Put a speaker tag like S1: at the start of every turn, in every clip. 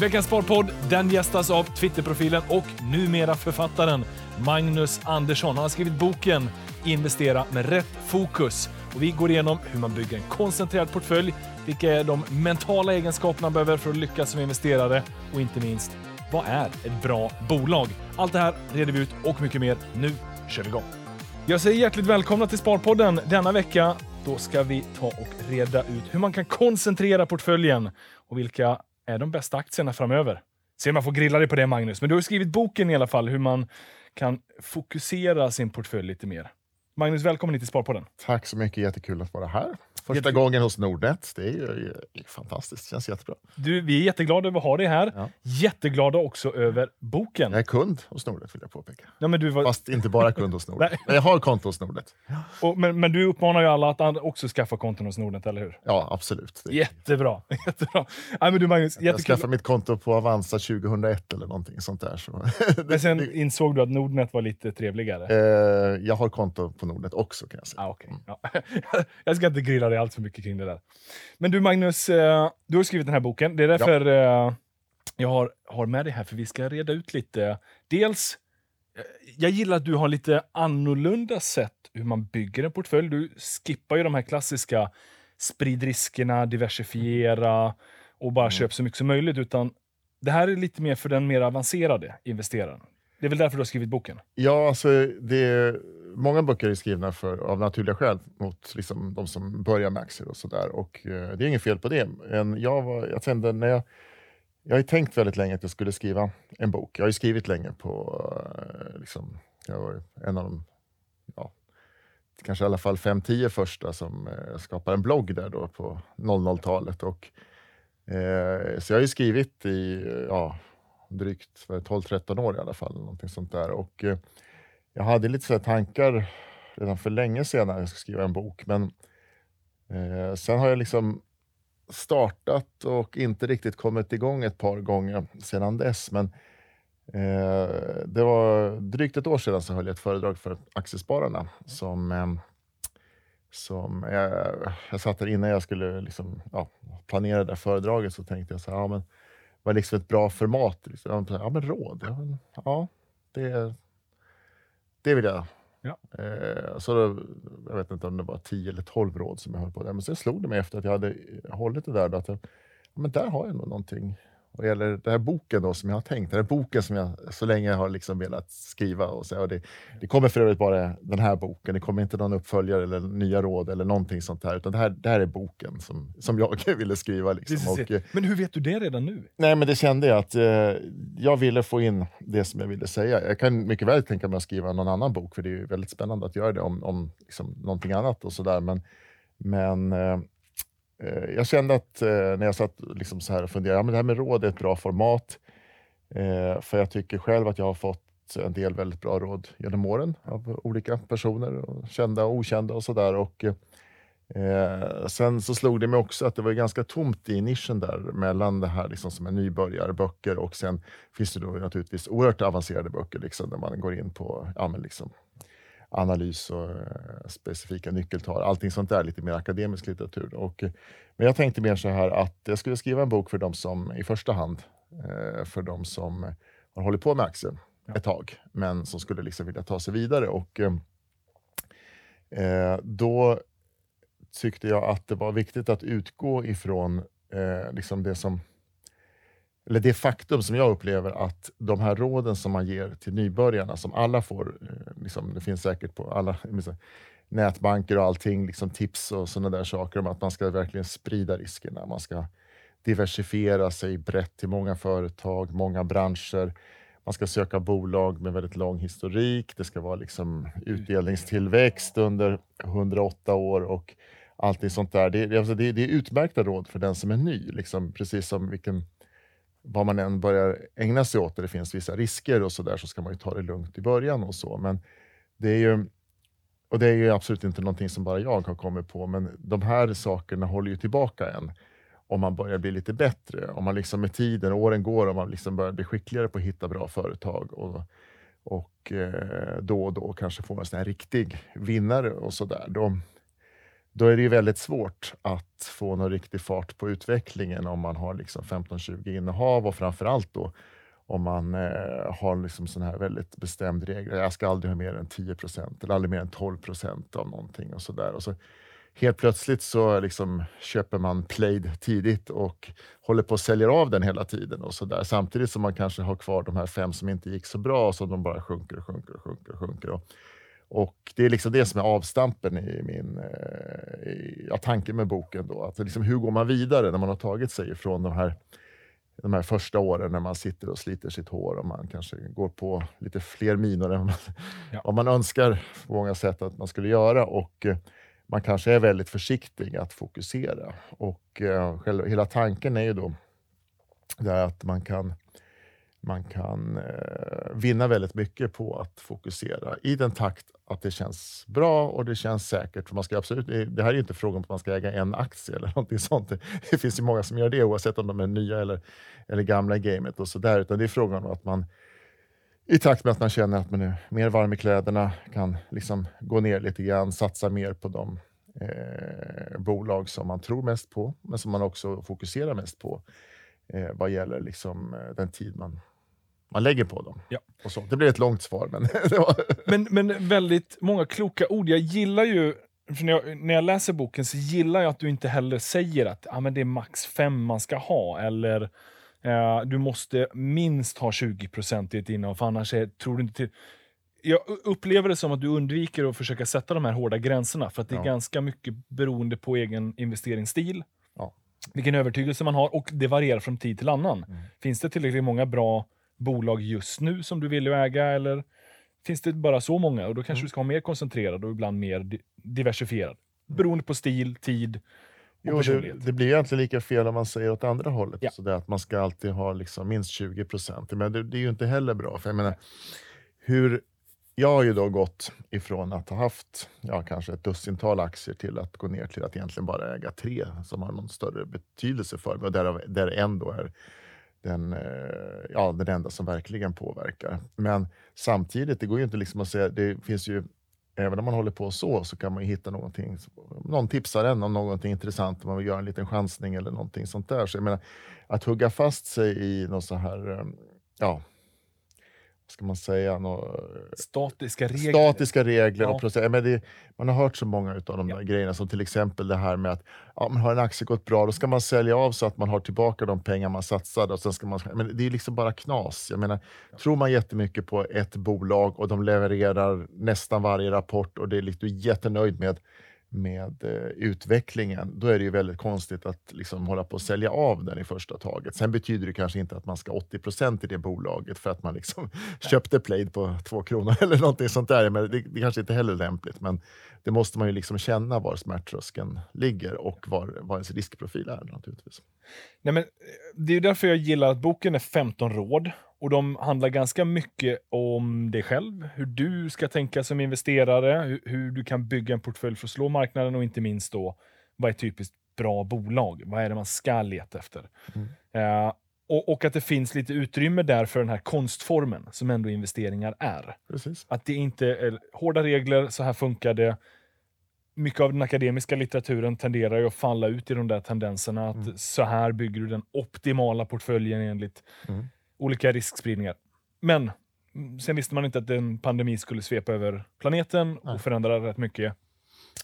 S1: Veckans Sparpodd den gästas av Twitterprofilen och numera författaren Magnus Andersson. Han har skrivit boken Investera med rätt fokus. Och vi går igenom hur man bygger en koncentrerad portfölj, vilka är de mentala egenskaperna man behöver för att lyckas som investerare och inte minst, vad är ett bra bolag? Allt det här reder vi ut och mycket mer. Nu kör vi igång! Jag säger hjärtligt välkomna till Sparpodden. Denna vecka då ska vi ta och reda ut hur man kan koncentrera portföljen och vilka är de bästa aktierna framöver. Se om jag får grilla dig på det Magnus, men du har skrivit boken i alla fall hur man kan fokusera sin portfölj lite mer. Magnus, välkommen hit till Sparpodden.
S2: Tack så mycket, jättekul att vara här. Första gången hos Nordnet. Det är ju det är fantastiskt, det känns jättebra.
S1: Du, vi är jätteglada över att ha dig här. Ja. Jätteglada också över boken.
S2: Jag är kund hos Nordnet vill jag påpeka.
S1: Ja, men du var...
S2: Fast inte bara kund hos Nordnet. men jag har konto hos Nordnet.
S1: Och, men, men du uppmanar ju alla att också skaffa konton hos Nordnet, eller hur?
S2: Ja, absolut.
S1: Jättebra. Jättebra. Ja, men du Magnus, jättekul.
S2: Jag skaffade mitt konto på Avanza 2001 eller någonting sånt där. Så.
S1: men sen insåg du att Nordnet var lite trevligare?
S2: Eh, jag har konto på Nordnet också kan jag säga.
S1: Ah, okay. Ja. jag ska inte grilla dig allt för mycket kring det där. Men du Magnus, eh, du har skrivit den här boken. Det är därför ja. Eh, jag har, har med dig här, för vi ska reda ut lite. Dels, eh, jag gillar att du har lite annorlunda sätt hur man bygger en portfölj. Du skippar ju de här klassiska sprid riskerna, diversifiera och bara mm. köp så mycket som möjligt. Utan det här är lite mer för den mer avancerade investeraren. Det är väl därför du har skrivit boken?
S2: Ja, alltså det många böcker är skrivna för, av naturliga skäl mot liksom, de som börjar med aktier och sådär. Och eh, det är inget fel på det. En, jag, var, jag, tände, när jag, jag har tänkt väldigt länge att jag skulle skriva en bok. Jag har skrivit länge på... Eh, liksom, jag var en av de, ja, kanske i alla fall fem, tio första som eh, skapade en blogg där då på 00-talet. Och, eh, så jag har ju skrivit i ja, drygt 12-13 år i alla fall. Någonting sånt där. Och, eh, jag hade lite sådana tankar redan för länge sedan att jag skulle skriva en bok, men eh, sen har jag liksom startat och inte riktigt kommit igång ett par gånger sedan dess. Men eh, det var drygt ett år sedan så höll jag ett föredrag för Aktiespararna som eh, som jag, jag satt där innan jag skulle liksom, ja, planera det föredraget så tänkte jag så här, ja, men var liksom ett bra format. Liksom. Ja, men råd, ja, men, ja det, det vill jag. Ja. Eh, så då, jag vet inte om det var 10 eller 12 råd som jag höll på med. Men sen slog det mig efter att jag hade hållit det där, då, att jag, ja, men där har jag nog någonting vad gäller den här boken då, som jag har tänkt, den här boken som jag så länge har liksom velat skriva. Och så, och det, det kommer för övrigt bara den här boken, det kommer inte någon uppföljare eller nya råd eller någonting sånt här, utan det här, det här är boken som, som jag ville skriva. Liksom. Och,
S1: eh, men hur vet du det redan nu?
S2: Nej, men det kände jag att eh, jag ville få in det som jag ville säga. Jag kan mycket väl tänka mig att skriva någon annan bok, för det är väldigt spännande att göra det om, om liksom, någonting annat och sådär. Men, men Eh, Eh, jag kände att eh, när jag satt liksom så här och funderade, ja, men det här med råd är ett bra format. Eh, för jag tycker själv att jag har fått en del väldigt bra råd genom åren av olika personer, kända och okända och sådär. Eh, sen så slog det mig också att det var ganska tomt i nischen där mellan det här liksom som är nybörjarböcker och sen finns det då naturligtvis oerhört avancerade böcker liksom, där man går in på ja, men liksom, analys och eh, specifika nyckeltal. Allting sånt där, lite mer akademisk litteratur. Och, eh, men jag tänkte mer så här att jag skulle skriva en bok för de som i första hand, eh, för de som har hållit på med aktier ett tag, men som skulle liksom vilja ta sig vidare. Och eh, Då tyckte jag att det var viktigt att utgå ifrån eh, liksom det som eller det faktum som jag upplever att de här råden som man ger till nybörjarna, som alla får, eh, liksom, det finns säkert på alla nätbanker och allting, liksom tips och sådana där saker om att man ska verkligen sprida riskerna. Man ska diversifiera sig brett till många företag, många branscher. Man ska söka bolag med väldigt lång historik. Det ska vara liksom utdelningstillväxt under 108 år och allting sånt där. Det, alltså det, det är utmärkta råd för den som är ny, liksom, precis som vilken vad man än börjar ägna sig åt, där det finns vissa risker och så där, så ska man ju ta det lugnt i början och så. Men det är ju, och det är ju absolut inte någonting som bara jag har kommit på, men de här sakerna håller ju tillbaka en om man börjar bli lite bättre. Om man liksom med tiden, åren går och man liksom börjar bli skickligare på att hitta bra företag och, och eh, då och då kanske få en sån här riktig vinnare och sådär. Då, då är det ju väldigt svårt att få någon riktig fart på utvecklingen om man har liksom 15-20 innehav och framförallt då om man eh, har liksom sån här väldigt bestämd regel. Jag ska aldrig ha mer än 10 eller aldrig mer än 12 av någonting och sådär. Och så helt plötsligt så liksom köper man played tidigt och håller på att sälja av den hela tiden och så där. Samtidigt som man kanske har kvar de här fem som inte gick så bra, så de bara sjunker och sjunker och sjunker. Och sjunker. Och, och det är liksom det som är avstampen i min eh, i, ja, tanke med boken. Då. Att liksom, hur går man vidare när man har tagit sig ifrån de här, de här första åren när man sitter och sliter sitt hår och man kanske går på lite fler minor än man, ja. vad man önskar på många sätt att man skulle göra. Och, eh, man kanske är väldigt försiktig att fokusera. Och eh, hela tanken är ju då där att man kan, man kan eh, vinna väldigt mycket på att fokusera i den takt att det känns bra och det känns säkert. För man ska absolut, det här är inte frågan om att man ska äga en aktie eller någonting sånt. Det finns ju många som gör det oavsett om de är nya eller, eller gamla i gamet och sådär. Utan det är frågan om att man i takt med att man känner att man är mer varm i kläderna, kan liksom gå ner lite grann, satsa mer på de eh, bolag som man tror mest på, men som man också fokuserar mest på eh, vad gäller liksom, eh, den tid man, man lägger på dem.
S1: Ja.
S2: Och så. Det blir ett långt svar. Men,
S1: men, men väldigt många kloka ord. Jag gillar ju när, jag, när jag läser boken så gillar jag att du inte heller säger att ah, men det är max fem man ska ha, eller Uh, du måste minst ha 20 i ett innehav, för annars är, tror du inte till... Jag upplever det som att du undviker att försöka sätta de här hårda gränserna, för att det är ja. ganska mycket beroende på egen investeringsstil, ja. vilken övertygelse man har, och det varierar från tid till annan. Mm. Finns det tillräckligt många bra bolag just nu som du vill äga, eller finns det bara så många? Och Då kanske mm. du ska ha mer koncentrerad och ibland mer di diversifierad. Mm. Beroende på stil, tid
S2: Jo, det, det, blir egentligen lika fel om man säger åt andra hållet. Ja. Så det att man ska alltid ha liksom minst 20 procent. Men det, det, är ju inte heller bra. För jag, menar, hur, jag har ju då gått ifrån att ha haft ja, kanske ett dussintal aktier till att gå ner till att egentligen bara äga tre som har någon större betydelse för mig. Och därav, där en då är den, eh, ja, den enda som verkligen påverkar. Men samtidigt, det går ju inte liksom att säga, det finns ju även om man håller på så, så kan man hitta någonting. Någon tipsar en om någonting intressant, om man vill göra en liten chansning eller någonting sånt där. Så jag menar, att hugga fast sig i något så här, eh, ja, ska man säga, nå,
S1: statiska regler.
S2: Statiska regler ja. och processer. Men det, man har hört så många av de ja. där grejerna, som till exempel det här med att ja, man har en aktie gått bra, då ska man sälja av så att man har tillbaka de pengar man satsade. Och sen ska man, men det är liksom bara knas. Jag menar, ja. Tror man jättemycket på ett bolag och de levererar nästan varje rapport och det är liksom, du är jättenöjd med med eh, utvecklingen, då är det ju väldigt konstigt att liksom hålla på att sälja av den i första taget. Sen betyder det kanske inte att man ska 80% i det bolaget för att man liksom köpte Plaid på två kronor eller någonting sånt där. Men det, det kanske inte heller är lämpligt, men det måste man ju liksom känna var smärttröskeln ligger och var, var ens riskprofil är naturligtvis.
S1: Nej, men, eh, det är därför jag gillar att boken är 15 råd och de handlar ganska mycket om dig själv, hur du ska tänka som investerare, hur, hur, du kan bygga en portfölj för att slå marknaden och inte minst då, vad är typiskt bra bolag? Vad är det man ska leta efter? Mm. Uh, och, och, att det finns lite utrymme där för den här konstformen som ändå investeringar är.
S2: Precis.
S1: Att det inte är hårda regler, så här funkar det. Mycket av den akademiska litteraturen tenderar ju att falla ut i de där tendenserna. Att mm. så här bygger du den optimala portföljen enligt mm olika riskspridningar. Men mm, sen visste man inte att en pandemi skulle svepa över planeten och förändra rätt mycket.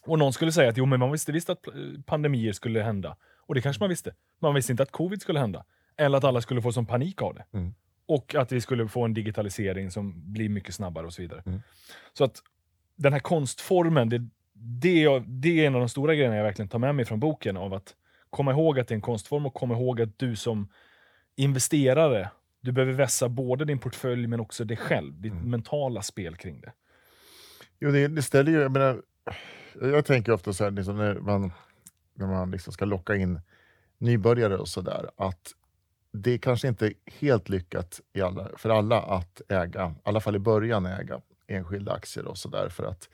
S1: Och någon skulle säga att jo, men man visste visst att pandemier skulle hända. Och det kanske man visste. Man visste inte att covid skulle hända. Eller att alla skulle få sån panik av det. Mm. Och att vi skulle få en digitalisering som blir mycket snabbare och så vidare. Mm. Så att den här konstformen, det, det, det är en av de stora grejerna jag verkligen tar med mig från boken. Av att komma ihåg att det är en konstform och komma ihåg att du som investerare du behöver vässa både din portfölj men också dig själv, ditt mm. mentala spel kring det.
S2: Jo, det, det ställer ju... Jag, menar, jag tänker ofta så här, liksom när man, när man liksom ska locka in nybörjare och sådär, att det kanske inte är helt lyckat i alla, för alla att äga, i alla fall i början, äga enskilda aktier och sådär. För att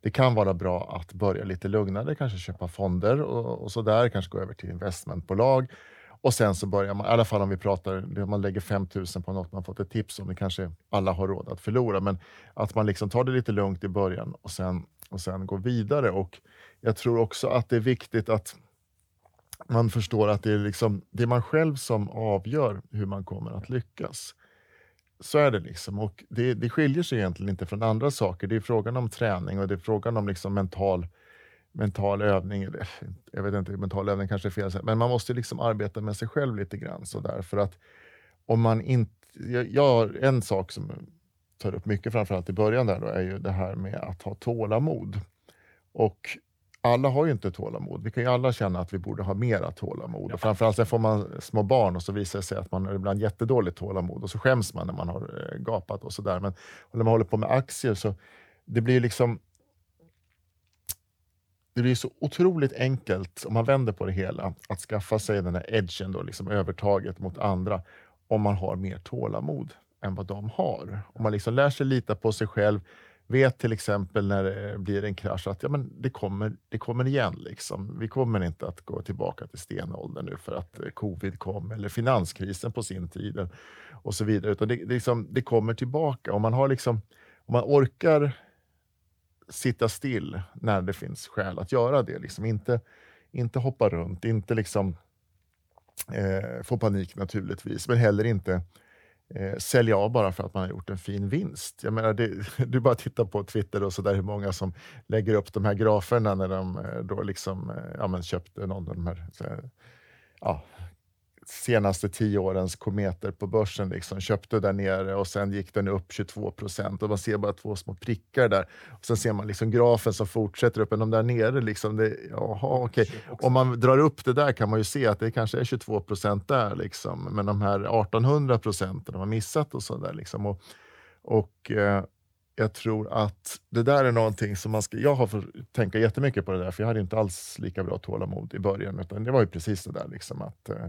S2: det kan vara bra att börja lite lugnare, kanske köpa fonder och, och sådär, kanske gå över till investmentbolag och sen så börjar man, i alla fall om vi pratar, man lägger 5000 på något man fått ett tips om, det kanske alla har råd att förlora, men att man liksom tar det lite lugnt i början och sen och sen går vidare. Och jag tror också att det är viktigt att man förstår att det är, liksom, det är man själv som avgör hur man kommer att lyckas. Så är det. liksom. Och det, det skiljer sig egentligen inte från andra saker. Det är frågan om träning och det är frågan om liksom mental, mental övning. Jag vet inte, mental övning kanske är fel, men man måste liksom arbeta med sig själv lite grann. Så där, för att om man inte... Jag, jag, en sak som tar upp mycket, framförallt i början, där då, är ju det här med att ha tålamod. Och alla har ju inte tålamod. Vi kan ju alla känna att vi borde ha mera tålamod. Ja. Och framförallt när får man små barn och så visar det sig att man har ibland jättedåligt tålamod och så skäms man när man har eh, gapat och sådär. Men när man håller på med aktier så det blir liksom det blir så otroligt enkelt, om man vänder på det hela, att skaffa sig den här edgen, då, liksom övertaget mot andra, om man har mer tålamod än vad de har. Om man liksom lär sig lita på sig själv, vet till exempel när det eh, blir en krasch att ja, men det, kommer, det kommer igen. Liksom. Vi kommer inte att gå tillbaka till stenåldern nu för att eh, covid kom eller finanskrisen på sin tid och så vidare. Utan det, det, liksom, det kommer tillbaka. Om man, har liksom, om man orkar sitta still när det finns skäl att göra det. Liksom. Inte, inte hoppa runt, inte liksom, eh, få panik naturligtvis, men heller inte eh, sälja av bara för att man har gjort en fin vinst. Jag menar, det, du bara tittar på Twitter och så där hur många som lägger upp de här graferna när de eh, då liksom, eh, ja, men köpte någon av de här, här ja, senaste tio årens kometer på börsen. Liksom, köpte där nere och sen gick den upp 22 procent och man ser bara två små prickar där. Och sen ser man liksom grafen som fortsätter upp, men de där nere, liksom, det, jaha, okay. om man drar upp det där kan man ju se att det kanske är 22 procent där, liksom. men de här 1800 procenten har man missat och sådär. Liksom. Och, och eh, jag tror att det där är någonting som man ska... Jag har fått tänka jättemycket på det där, för jag hade inte alls lika bra tålamod i början, utan det var ju precis det där liksom att eh,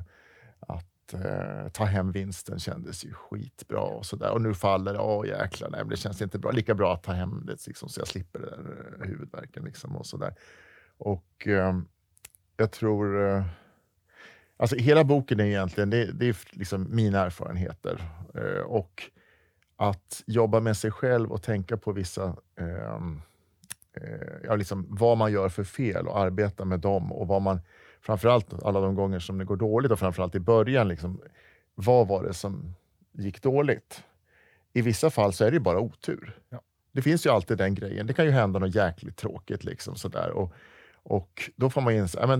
S2: att eh, ta hem vinsten kändes ju skitbra och så där. Och nu faller det, åh jäklar, nej, det känns inte bra. Lika bra att ta hem det liksom, så jag slipper den där eh, huvudvärken. Liksom, och så där. Och eh, jag tror... Eh, alltså hela boken är egentligen, det, det är liksom mina erfarenheter. Eh, och att jobba med sig själv och tänka på vissa eh, eh ja, liksom vad man gör för fel och arbeta med dem och vad man framförallt alla de gånger som det går dåligt och framförallt i början, liksom, vad var det som gick dåligt? I vissa fall så är det bara otur. Ja. Det finns ju alltid den grejen. Det kan ju hända något jäkligt tråkigt. Liksom, sådär. Och, och då får man inse, att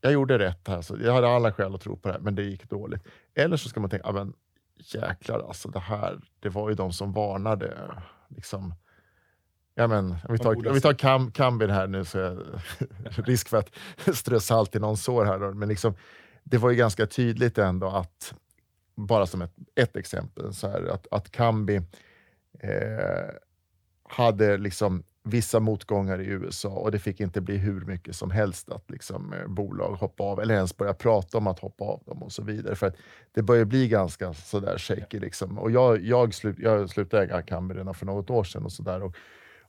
S2: jag gjorde rätt här, så jag hade alla skäl att tro på det här, men det gick dåligt. Eller så ska man tänka, men jäklar alltså, det här, det var ju de som varnade. Liksom, Ja, men, om vi tar, om vi tar Cam, Cambin här nu, så är risk för att strö salt i någon sår här. Då. Men liksom, det var ju ganska tydligt ändå att, bara som ett, ett exempel, så här, att, att Kambi eh, hade liksom vissa motgångar i USA och det fick inte bli hur mycket som helst att liksom, eh, bolag hoppa av eller ens börja prata om att hoppa av dem och så vidare. För det börjar bli ganska sådär shaky. Liksom. Och jag, jag, slut, jag slutade äga Kambi redan för något år sedan och sådär.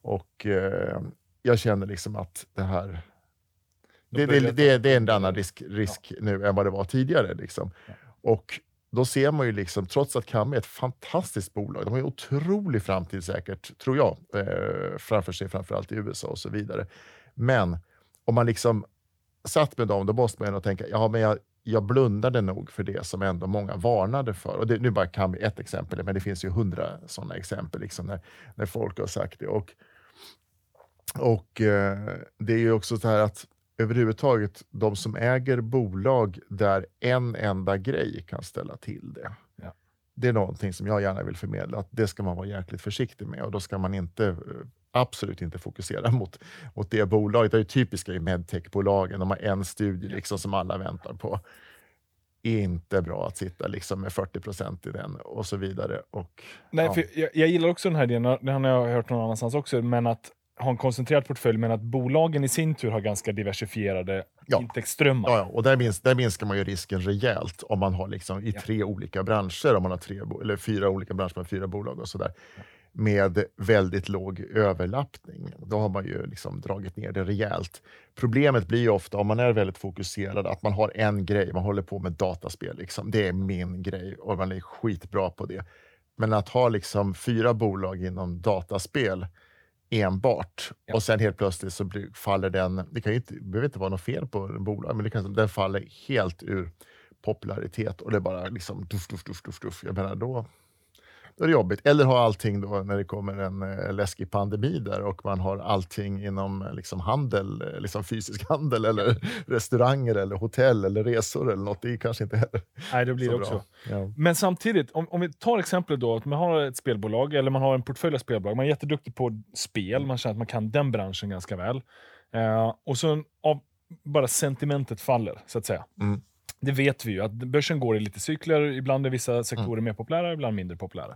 S2: Och eh, jag känner liksom att det här... Det, det, det, det, är en annan risk, risk ja. nu än vad det var tidigare. Liksom. Ja. Och då ser man ju, liksom, trots att Kam är ett fantastiskt bolag, de har ju otrolig framtid säkert, tror jag, eh, framför sig, framförallt i USA och så vidare. Men om man liksom satt med dem, då måste man ändå tänka, ja men jag, jag blundade nog för det som ändå många varnade för. Och det, nu bara kan vi ett exempel, men det finns ju hundra sådana exempel liksom när, när folk har sagt det. Och och eh, det är ju också så här att överhuvudtaget de som äger bolag där en enda grej kan ställa till det. Ja. Det är någonting som jag gärna vill förmedla, att det ska man vara jäkligt försiktig med och då ska man inte eh, absolut inte fokusera mot, mot det bolaget. Det är typiska i medtechbolagen, de har en studie liksom som alla väntar på. Inte bra att sitta liksom med 40 procent i den och så vidare. Och,
S1: Nej, ja. för jag, jag, gillar också den här idén, den har jag hört någon annanstans också, men att ha en koncentrerad portfölj, men att bolagen i sin tur har ganska diversifierade ja. intäktsströmmar.
S2: Ja, och där, minst, där minskar man ju risken rejält om man har liksom i ja. tre olika branscher, om man har tre, eller fyra olika branscher med fyra bolag och sådär, ja. med väldigt låg överlappning. Då har man ju liksom dragit ner det rejält. Problemet blir ju ofta, om man är väldigt fokuserad, att man har en grej, man håller på med dataspel. Liksom. Det är min grej och man är skitbra på det. Men att ha liksom fyra bolag inom dataspel, enbart.
S1: Ja.
S2: Och sen helt plötsligt så blir, faller den, det kan ju inte, behöver inte vara något fel på en bolag, men det kan, den faller helt ur popularitet och det är bara liksom duff, duff, duff, duff, duff. Jag menar, då, då är det jobbigt. Eller ha allting då när det kommer en eh, läskig pandemi där och man har allting inom eh, liksom handel, eh, liksom fysisk handel eller restauranger eller hotell eller resor eller något. Det är kanske inte heller
S1: Nej, det blir
S2: så
S1: det också.
S2: Ja.
S1: Men samtidigt, om, om vi tar exemplet då att man har ett spelbolag eller man har en portfölj av spelbolag. Man är jätteduktig på spel, man känner att man kan den branschen ganska väl. Eh, och så av bara sentimentet faller, så att säga.
S2: Mm.
S1: Det vet vi ju, att börsen går i lite cykler. Ibland är vissa sektorer
S2: Mm.
S1: mer populära, ibland mindre populära.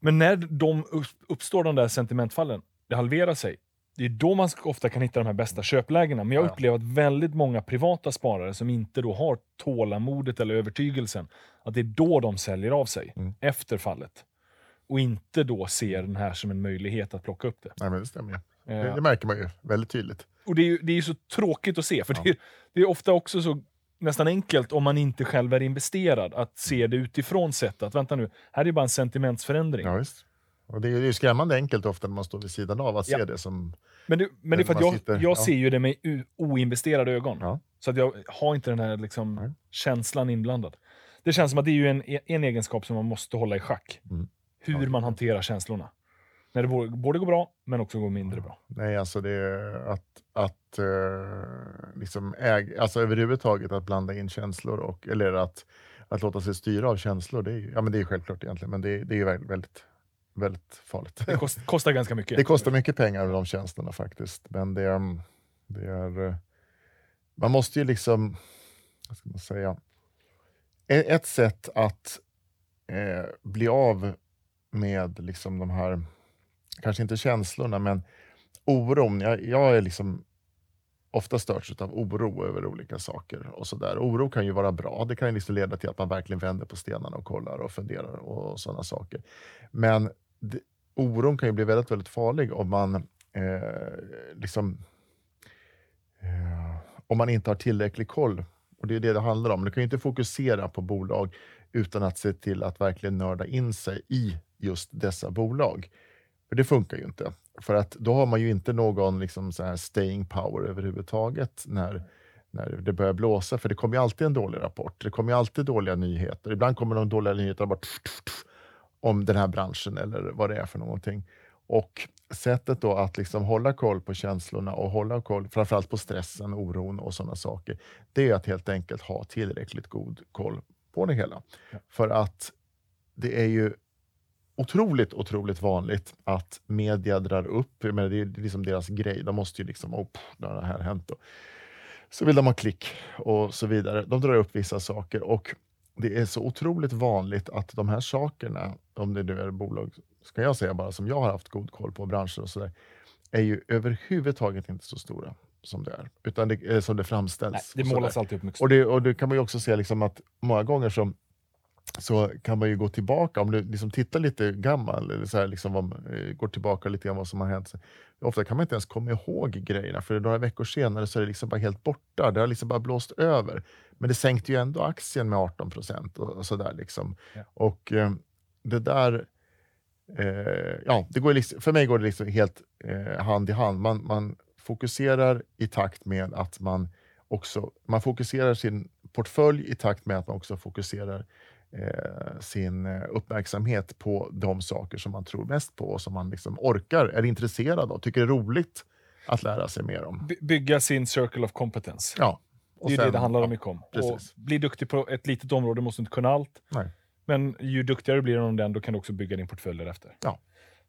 S1: Men när de upp- uppstår, de där sentimentfallen, det halverar sig. Det är då man ofta kan hitta de här bästa köplägena. Men jag
S2: Ja, ja.
S1: upplever att väldigt många privata sparare som inte då har tålamodet eller övertygelsen, att det är då de säljer av sig,
S2: Mm.
S1: efter fallet. Och inte då ser den här som en möjlighet att plocka upp det.
S2: Nej, men det stämmer. Det,
S1: Eh,
S2: det märker man ju väldigt tydligt.
S1: och det är ju det är så tråkigt att se, för
S2: Ja.
S1: det, är, det är ofta också så nästan enkelt om man inte själv är investerad, att se det utifrån sett att vänta nu, här är ju bara en sentimentsförändring.
S2: Ja, visst. Och det är ju det skrämmande enkelt ofta när man står vid sidan av att
S1: Ja.
S2: se det som...
S1: Men det, men det är för att jag,
S2: sitter-
S1: jag
S2: ja.
S1: ser ju det med oinvesterade ögon.
S2: Ja.
S1: Så att jag har inte den här liksom
S2: Nej.
S1: känslan inblandad. Det känns som att det är ju en, en egenskap som man måste hålla i schack.
S2: Mm.
S1: Hur man hanterar känslorna. När det både- går bra, men också går mindre bra.
S2: Nej, alltså det är att, att eh, liksom äg, alltså överhuvudtaget att blanda in känslor och, eller att, att låta sig styra av känslor, det är, ja, men det är självklart egentligen, men det, det är väldigt, väldigt, farligt.
S1: Det kost, kostar ganska mycket.
S2: Det kostar mycket pengar de tjänsterna faktiskt, men det, det är... eh, Man måste ju liksom, vad ska man säga, E- ett sätt att eh, bli av med liksom de här, kanske inte känslorna, men oron. Jag, jag är liksom ofta störts av oro över olika saker. och så där. Oro kan ju vara bra. Det kan ju liksom leda till att man verkligen vänder på stenarna och kollar och funderar och sådana saker. Men det, oron kan ju bli väldigt, väldigt farlig om man eh, liksom eh, om man inte har tillräcklig koll. Och Det är det det handlar om. Du kan ju inte fokusera på bolag utan att se till att verkligen nörda in sig i just dessa bolag. För det funkar ju inte. För att då har man ju inte någon liksom så här staying power överhuvudtaget när, när det börjar blåsa. För det kommer ju alltid en dålig rapport. Det kommer ju alltid dåliga nyheter. Ibland kommer de dåliga nyheterna bara tuff, tuff, tuff, om den här branschen eller vad det är för någonting. Och sättet då att liksom hålla koll på känslorna och hålla koll framförallt på stressen, oron och sådana saker. Det är att helt enkelt ha tillräckligt god koll på det hela.
S1: Ja.
S2: För att det är ju otroligt, otroligt vanligt att media drar upp, menar, det är liksom deras grej, de måste ju liksom, oh, pff, det här hänt. Då. Så vill de ha klick och så vidare. De drar upp vissa saker och det är så otroligt vanligt att de här sakerna, om det nu är bolag, ska jag säga bara, som jag har haft god koll på, branscher och sådär, är ju överhuvudtaget inte så stora som det är, utan det, eh, som det framställs.
S1: Nej, det målas alltid upp mycket.
S2: Och det, och det kan man ju också se liksom att många gånger så, så kan man ju gå tillbaka, om du liksom tittar lite gammal, eller så här liksom om, eh, går tillbaka lite grann vad som har hänt. Ofta kan man inte ens komma ihåg grejerna, för några veckor senare så är det liksom bara helt borta. Det har liksom bara blåst över. Men det sänkte ju ändå aktien med 18 procent och, och sådär. Liksom.
S1: Ja.
S2: Och eh, det där, eh, ja, det går liksom, för mig går det liksom helt eh, hand i hand. Man, man fokuserar i takt med att man också man fokuserar sin portfölj i takt med att man också fokuserar sin eh, uppmärksamhet på de saker som man tror mest på och som man liksom orkar, är intresserad av, tycker är roligt att lära sig mer om.
S1: By- Bygga sin circle of competence.
S2: Ja.
S1: Det är ju det det handlar om mycket om. Och
S2: precis.
S1: bli duktig på ett litet område måste inte kunna allt.
S2: Nej.
S1: Men ju duktigare du blir inom den, då kan du också bygga din portfölj därefter.
S2: Ja.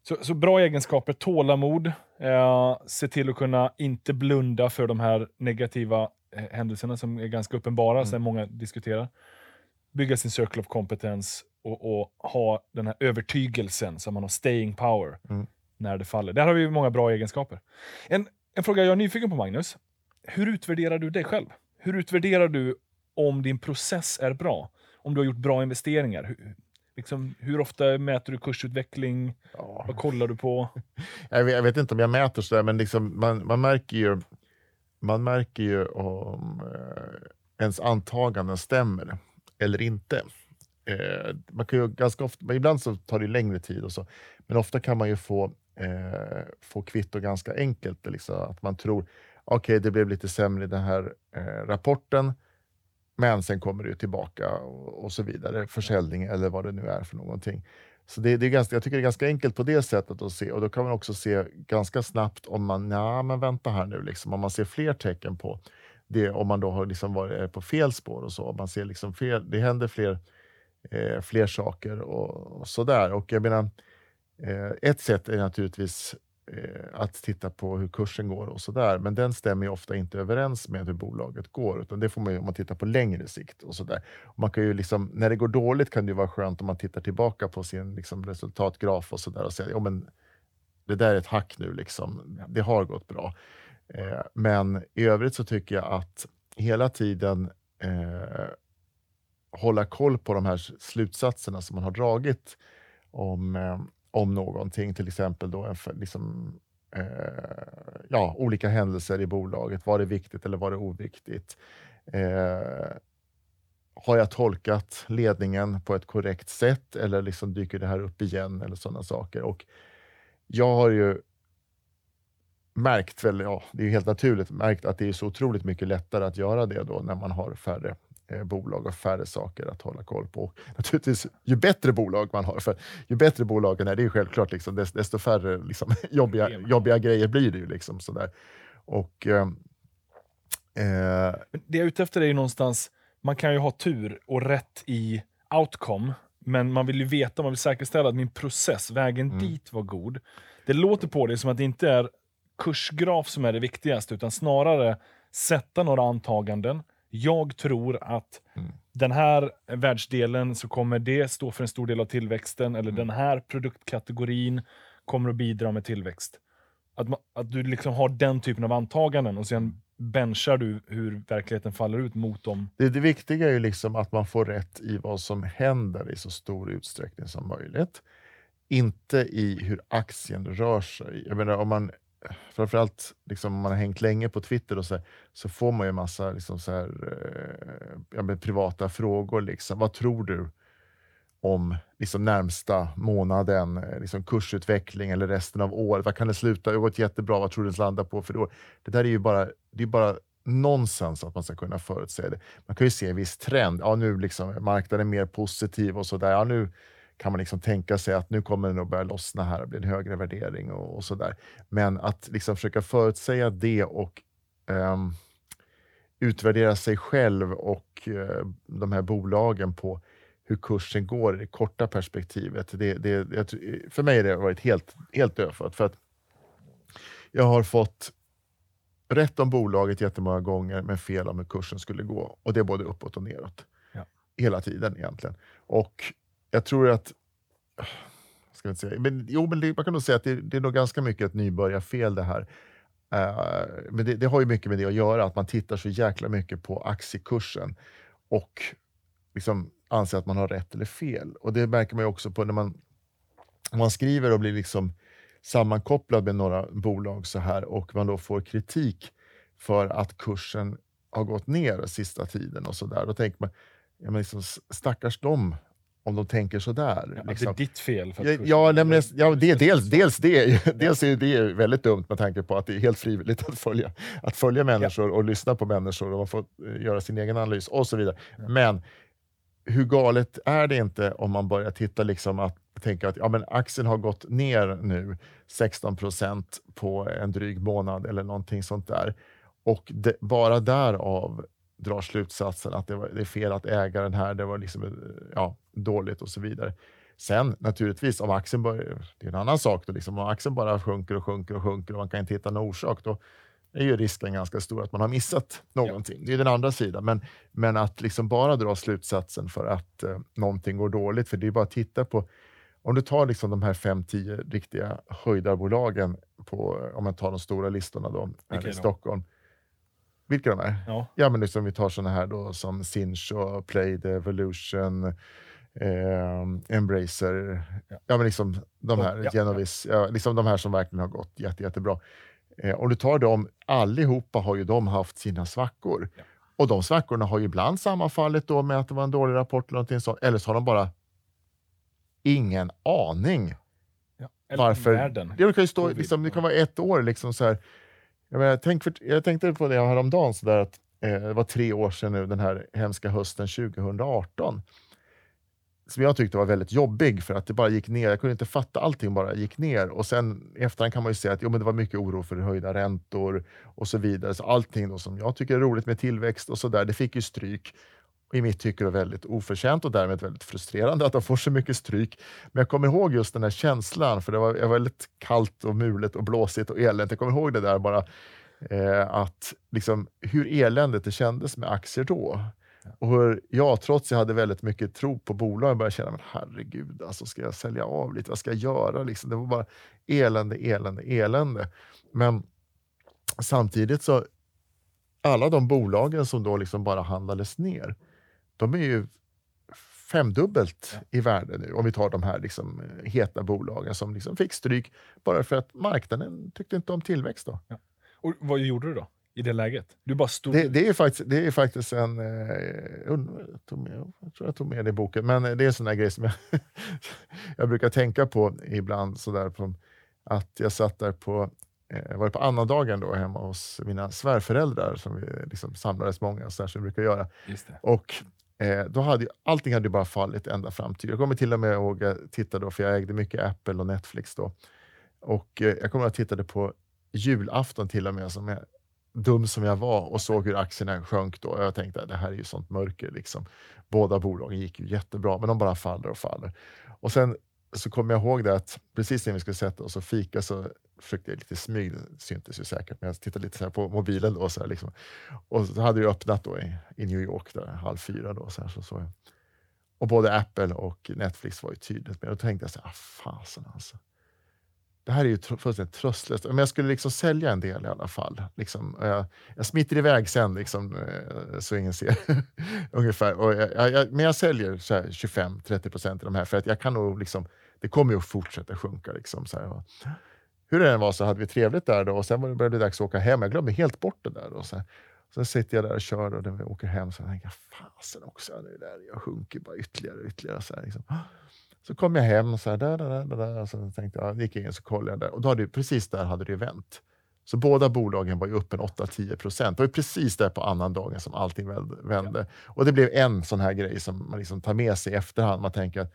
S1: Så, så bra egenskaper, tålamod, eh, se till att kunna inte blunda för de här negativa eh, händelserna som är ganska uppenbara,
S2: Mm.
S1: som många diskuterar. Bygga sin circle of competence och, och ha den här övertygelsen, så man har staying power
S2: Mm.
S1: när det faller. Där har vi många bra egenskaper. En, en fråga jag är nyfiken på, Magnus. Hur utvärderar du dig själv? Hur utvärderar du om din process är bra? Om du har gjort bra investeringar? Hur, liksom, hur ofta mäter du kursutveckling?
S2: Ja.
S1: Vad kollar du på?
S2: Jag, vet, jag vet inte om jag mäter sådär, men liksom, man, man märker ju, man märker ju om eh, ens antaganden stämmer eller inte. Eh, man kan ju ganska ofta, men ibland så tar det längre tid, och så, men ofta kan man ju få eh, få kvitto ganska enkelt. Liksom, att man tror okej, okay, det blev lite sämre i den här eh, rapporten, men sen kommer det tillbaka och, och, så vidare. Försäljning eller vad det nu är för någonting. Så det, det, är ganska, jag tycker det är ganska enkelt på det sättet att se och då kan man också se ganska snabbt om man, nej men vänta här nu, liksom, om man ser fler tecken på det, om man då har liksom varit eh, på fel spår och så. Man ser liksom fel, det händer fler, eh, fler saker och, och sådär. Och jag menar, eh, ett sätt är naturligtvis eh, att titta på hur kursen går och sådär, men den stämmer ofta inte överens med hur bolaget går, utan det får man ju om man tittar på längre sikt. och så där. Man kan ju liksom, när det går dåligt kan det vara skönt om man tittar tillbaka på sin liksom, resultatgraf och sådär och säger ja, det där är ett hack nu, liksom. det har gått bra. Eh, men i övrigt så tycker jag att hela tiden eh, hålla koll på de här slutsatserna som man har dragit om, eh, om någonting, till exempel då en, liksom, eh, ja, olika händelser i bolaget. Var det viktigt eller var det oviktigt? Eh, har jag tolkat ledningen på ett korrekt sätt eller liksom dyker det här upp igen eller sådana saker? Och jag har ju märkt, väl, ja, det är helt naturligt, märkt att det är så otroligt mycket lättare att göra det då när man har färre eh, bolag och färre saker att hålla koll på. Och naturligtvis, ju bättre bolag man har, för ju bättre bolagen är, det är självklart, liksom, desto färre liksom, jobbiga, jobbiga grejer blir det ju. Liksom, sådär. Och, eh,
S1: eh, det jag är ute efter är ju någonstans, man kan ju ha tur och rätt i outcome, men man vill ju veta, man vill säkerställa att min process, vägen mm. dit var god. Det låter på det som att det inte är kursgraf som är det viktigaste, utan snarare sätta några antaganden. Jag tror att mm. den här världsdelen så kommer det stå för en stor del av tillväxten, eller mm. den här produktkategorin kommer att bidra med tillväxt. Att, man, att du liksom har den typen av antaganden och sen benchar du hur verkligheten faller ut mot dem.
S2: Det, det viktiga är ju liksom att man får rätt i vad som händer i så stor utsträckning som möjligt. Inte i hur aktien rör sig. Jag menar, om man framförallt liksom, om man har hängt länge på Twitter och så, så får man ju massa liksom, så här, eh, ja, privata frågor. Liksom. Vad tror du om liksom, närmsta månaden, eh, liksom, kursutveckling eller resten av året? Vad kan det sluta? Det har gått jättebra. Vad tror du det landar på för år? Det där är ju bara, det är bara nonsens att man ska kunna förutsäga det. Man kan ju se en viss trend. Ja, nu liksom marknaden är mer positiv och sådär. Ja, nu kan man liksom tänka sig att nu kommer det nog börja lossna här och bli en högre värdering och, och sådär. Men att liksom försöka förutsäga det och um, utvärdera sig själv och uh, de här bolagen på hur kursen går i det korta perspektivet. Det, det, för mig har det varit helt, helt dödfött. För att jag har fått rätt om bolaget jättemånga gånger, men fel om hur kursen skulle gå. Och det är både uppåt och neråt. Ja. Hela tiden egentligen. Och jag tror att... Ska jag säga, men, jo, men det, man kan nog säga att det, det är nog ganska mycket ett nybörjarfel det här. Uh, men det, det, har ju mycket med det att göra, att man tittar så jäkla mycket på aktiekursen och liksom anser att man har rätt eller fel. Och Det märker man också på när man, man skriver och blir liksom sammankopplad med några bolag så här och man då får kritik för att kursen har gått ner sista tiden och så där. Då tänker man, ja, men liksom, stackars dem om de tänker sådär.
S1: Ja, liksom. Det är ditt fel.
S2: För ja, ja, nämligen, ja, det, dels, dels, det, dels är det väldigt dumt med tanke på att det är helt frivilligt att följa, att följa människor och lyssna på människor och man får eh, göra sin egen analys och så vidare. Men hur galet är det inte om man börjar titta liksom att tänka att ja, men aktien har gått ner nu 16 procent på en dryg månad eller någonting sånt där. Och det, bara därav drar slutsatsen att det, var, det är fel att äga den här, det var liksom, eh, ja, dåligt och så vidare. Sen naturligtvis, om aktien börjar, det är en annan sak, då, liksom, om aktien bara sjunker och sjunker och sjunker och man kan inte hitta någon orsak, då är ju risken ganska stor att man har missat någonting. Ja. Det är den andra sidan. Men, men att liksom bara dra slutsatsen för att eh, någonting går dåligt, för det är bara att titta på om du tar liksom de här 5-10 riktiga höjdarbolagen, på, om man tar de stora listorna då, här i Stockholm, vilka de är? Ja. ja men liksom, vi tar såna här då som Sinch och Played, Evolution, eh, Embracer. Ja. ja. men liksom de här, ja, Genovis, ja. liksom de här som verkligen har gått jätte, jättebra. Eh, om du tar dem, allihopa har ju de haft sina svackor. Och de svackorna har ju ibland sammanfallit då med att det var en dålig rapport eller någonting sånt. Eller så har de bara ingen aning
S1: Eller
S2: varför...
S1: världen.
S2: Det kan ju stå, liksom, det kan
S1: ja.
S2: vara ett år. Liksom, så här. Jag, menar, tänk för, jag tänkte på det häromdagen, så där, att eh, det var tre år sedan nu, den här hemska hösten 2018. Som jag tyckte var väldigt jobbig för att det bara gick ner. Jag kunde inte fatta allting bara gick ner. Och sen i efterhand kan man ju säga att jo, men det var mycket oro för höjda räntor och så vidare. Så allting då som jag tycker är roligt med tillväxt och så där, det fick ju stryk. I mitt tycke var väldigt oförtjänt och därmed väldigt frustrerande att de får så mycket stryk. Men jag kommer ihåg just den här känslan, för det var, det var väldigt kallt och mulet och blåsigt och eländigt. Jag kommer ihåg det där bara, eh, att liksom, hur eländigt det kändes med aktier då. Och hur jag, trots att jag hade väldigt mycket tro på bolagen, började känna, men herregud, alltså, ska jag sälja av lite? Vad ska jag göra? Liksom, det var bara elände, elände, elände. Men samtidigt så, alla de bolagen som då liksom bara handlades ner, de är ju femdubbelt i värde nu. Om vi tar de här liksom eh, heta bolagen som liksom fick stryk bara för att marknaden tyckte inte om tillväxt. Då.
S1: Och vad gjorde du då? I det läget? Du bara stod...
S2: Det, det, är faktiskt, det är faktiskt en... Eh, jag, tog med, jag tror jag tog med det i boken, men det är en sån där grej som jag, jag brukar tänka på ibland. Sådär, på, att jag satt där på, eh, var på annandagen då hemma hos mina svärföräldrar som vi liksom samlades många, så där som vi brukar göra. Och eh, då hade ju, allting hade ju bara fallit ända fram till... Jag kommer till och med ihåg, jag tittade då, för jag ägde mycket Apple och Netflix då. Och eh, jag kommer att tittade på julafton till och med, som jag, dum som jag var, och såg hur aktierna sjönk då. Jag tänkte att det här är ju sånt mörker. Liksom. Båda bolagen gick ju jättebra, men de bara faller och faller. Och sen så kommer jag ihåg det att precis när vi skulle sätta oss och fika så försökte jag lite smyg, det syntes ju säkert, men jag tittade lite så här på mobilen då. Så här liksom. Och så hade det öppnat då i, i New York där, halv fyra. Då, så här, så såg jag. Och både Apple och Netflix var ju tydligt med. Då tänkte jag så här, ah, fasen alltså. Det här är ju tr- fullständigt tröstlöst. Men jag skulle liksom sälja en del i alla fall. Liksom, jag, jag smiter iväg sen liksom, eh, så ingen ser. Ungefär. Och jag, jag, men jag säljer 25-30 procent i de här för att jag kan nog liksom, det kommer ju att fortsätta sjunka. Liksom, så här. Och Hur det än var så hade vi trevligt där då och sen började det började det dags att åka hem. Jag glömde helt bort det där. Då, så här. Sen sitter jag där och kör och när vi åker hem så tänker jag, fasen också, det där, jag sjunker bara ytterligare och ytterligare. Så, här, liksom så kom jag hem så här, där, där, där, där, och så tänkte jag, gick jag in så kollade jag där och då hade, precis där hade det vänt. Så båda bolagen var ju upp en 8-10 procent. Det var precis där på annan dagen som allting vände. Och det blev en sån här grej som man liksom tar med sig i efterhand. Man tänker att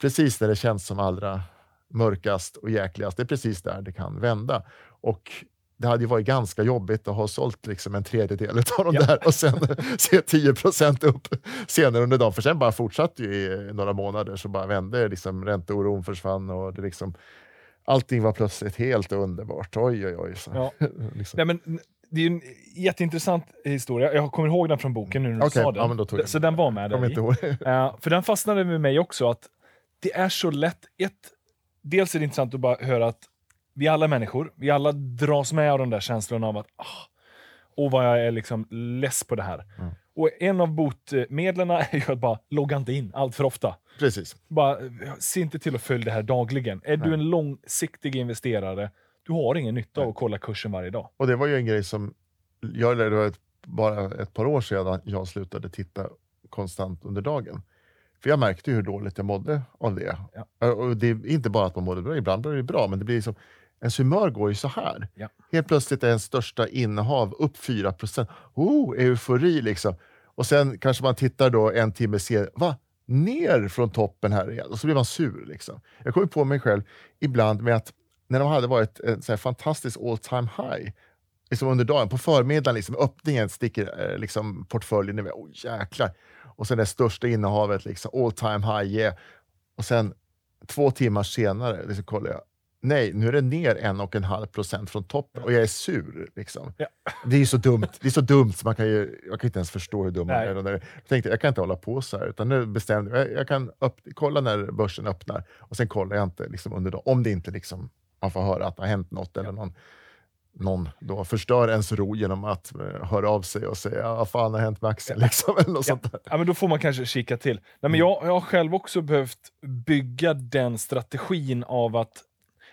S2: precis när det känns som allra mörkast och jäkligast, det är precis där det kan vända. Och det hade ju varit ganska jobbigt att ha sålt liksom en tredjedel av de
S1: Ja.
S2: där och sen se 10 procent upp senare under dagen. För sen bara fortsatte ju i några månader så bara vände liksom ränteoron försvann och det liksom, allting var plötsligt helt underbart. Oj, oj, oj. Så.
S1: Ja.
S2: liksom.
S1: Nej, men det är en jätteintressant historia. Jag kommer ihåg den från boken nu när du
S2: Okej,
S1: sa den.
S2: ja,
S1: så den var med där i. Eh, för den fastnade med mig också, att det är så lätt. Ett, dels är det intressant att bara höra att vi alla är människor, vi alla dras med av de där känslorna av att ah, och vad jag är liksom less på det här.
S2: Mm.
S1: Och en av botemedlen är ju att bara logga inte in allt för ofta.
S2: Precis.
S1: Bara, eh, se inte till att följa det här dagligen. Är du
S2: Nej.
S1: en långsiktig investerare, du har ingen nytta av att kolla kursen varje dag.
S2: Och det var ju en grej som, jag, var ett, bara ett par år sedan jag slutade titta konstant under dagen. För jag märkte ju hur dåligt jag mådde av det.
S1: Ja.
S2: Och det är inte bara att man mådde bra, ibland blir det bra, men det blir liksom, ens humör går ju så här.
S1: Ja.
S2: Helt plötsligt är ens största innehav upp 4 procent. Oh, eufori liksom. Och sen kanske man tittar då en timme senare, va? Ner från toppen här igen. Och så blir man sur. Liksom. Jag kommer på mig själv ibland med att när de hade varit en sån här fantastisk all time high, liksom under dagen, på förmiddagen, liksom, öppningen sticker eh, liksom, portföljen iväg. Oh, jäklar. Och sen det största innehavet, liksom, all time high, yeah. Och sen två timmar senare liksom, kollar jag, nej, nu är det ner en och en halv procent från toppen och jag är sur. Liksom.
S1: Ja.
S2: Det är så dumt, det är så dumt så man kan ju, jag kan inte ens förstå hur dum man är. Jag tänkte, jag kan inte hålla på så här, utan nu bestämde jag, jag kan upp, kolla när börsen öppnar och sen kollar jag inte liksom, under dagen, om det inte liksom, man får höra att det har hänt något eller någon någon då förstör ens ro genom att eh, höra av sig och säga vad fan har hänt med aktien? Liksom, eller något
S1: Ja.
S2: sånt där.
S1: Ja, men då får man kanske kika till. Nej,
S2: Mm.
S1: men jag, jag har själv också behövt bygga den strategin av att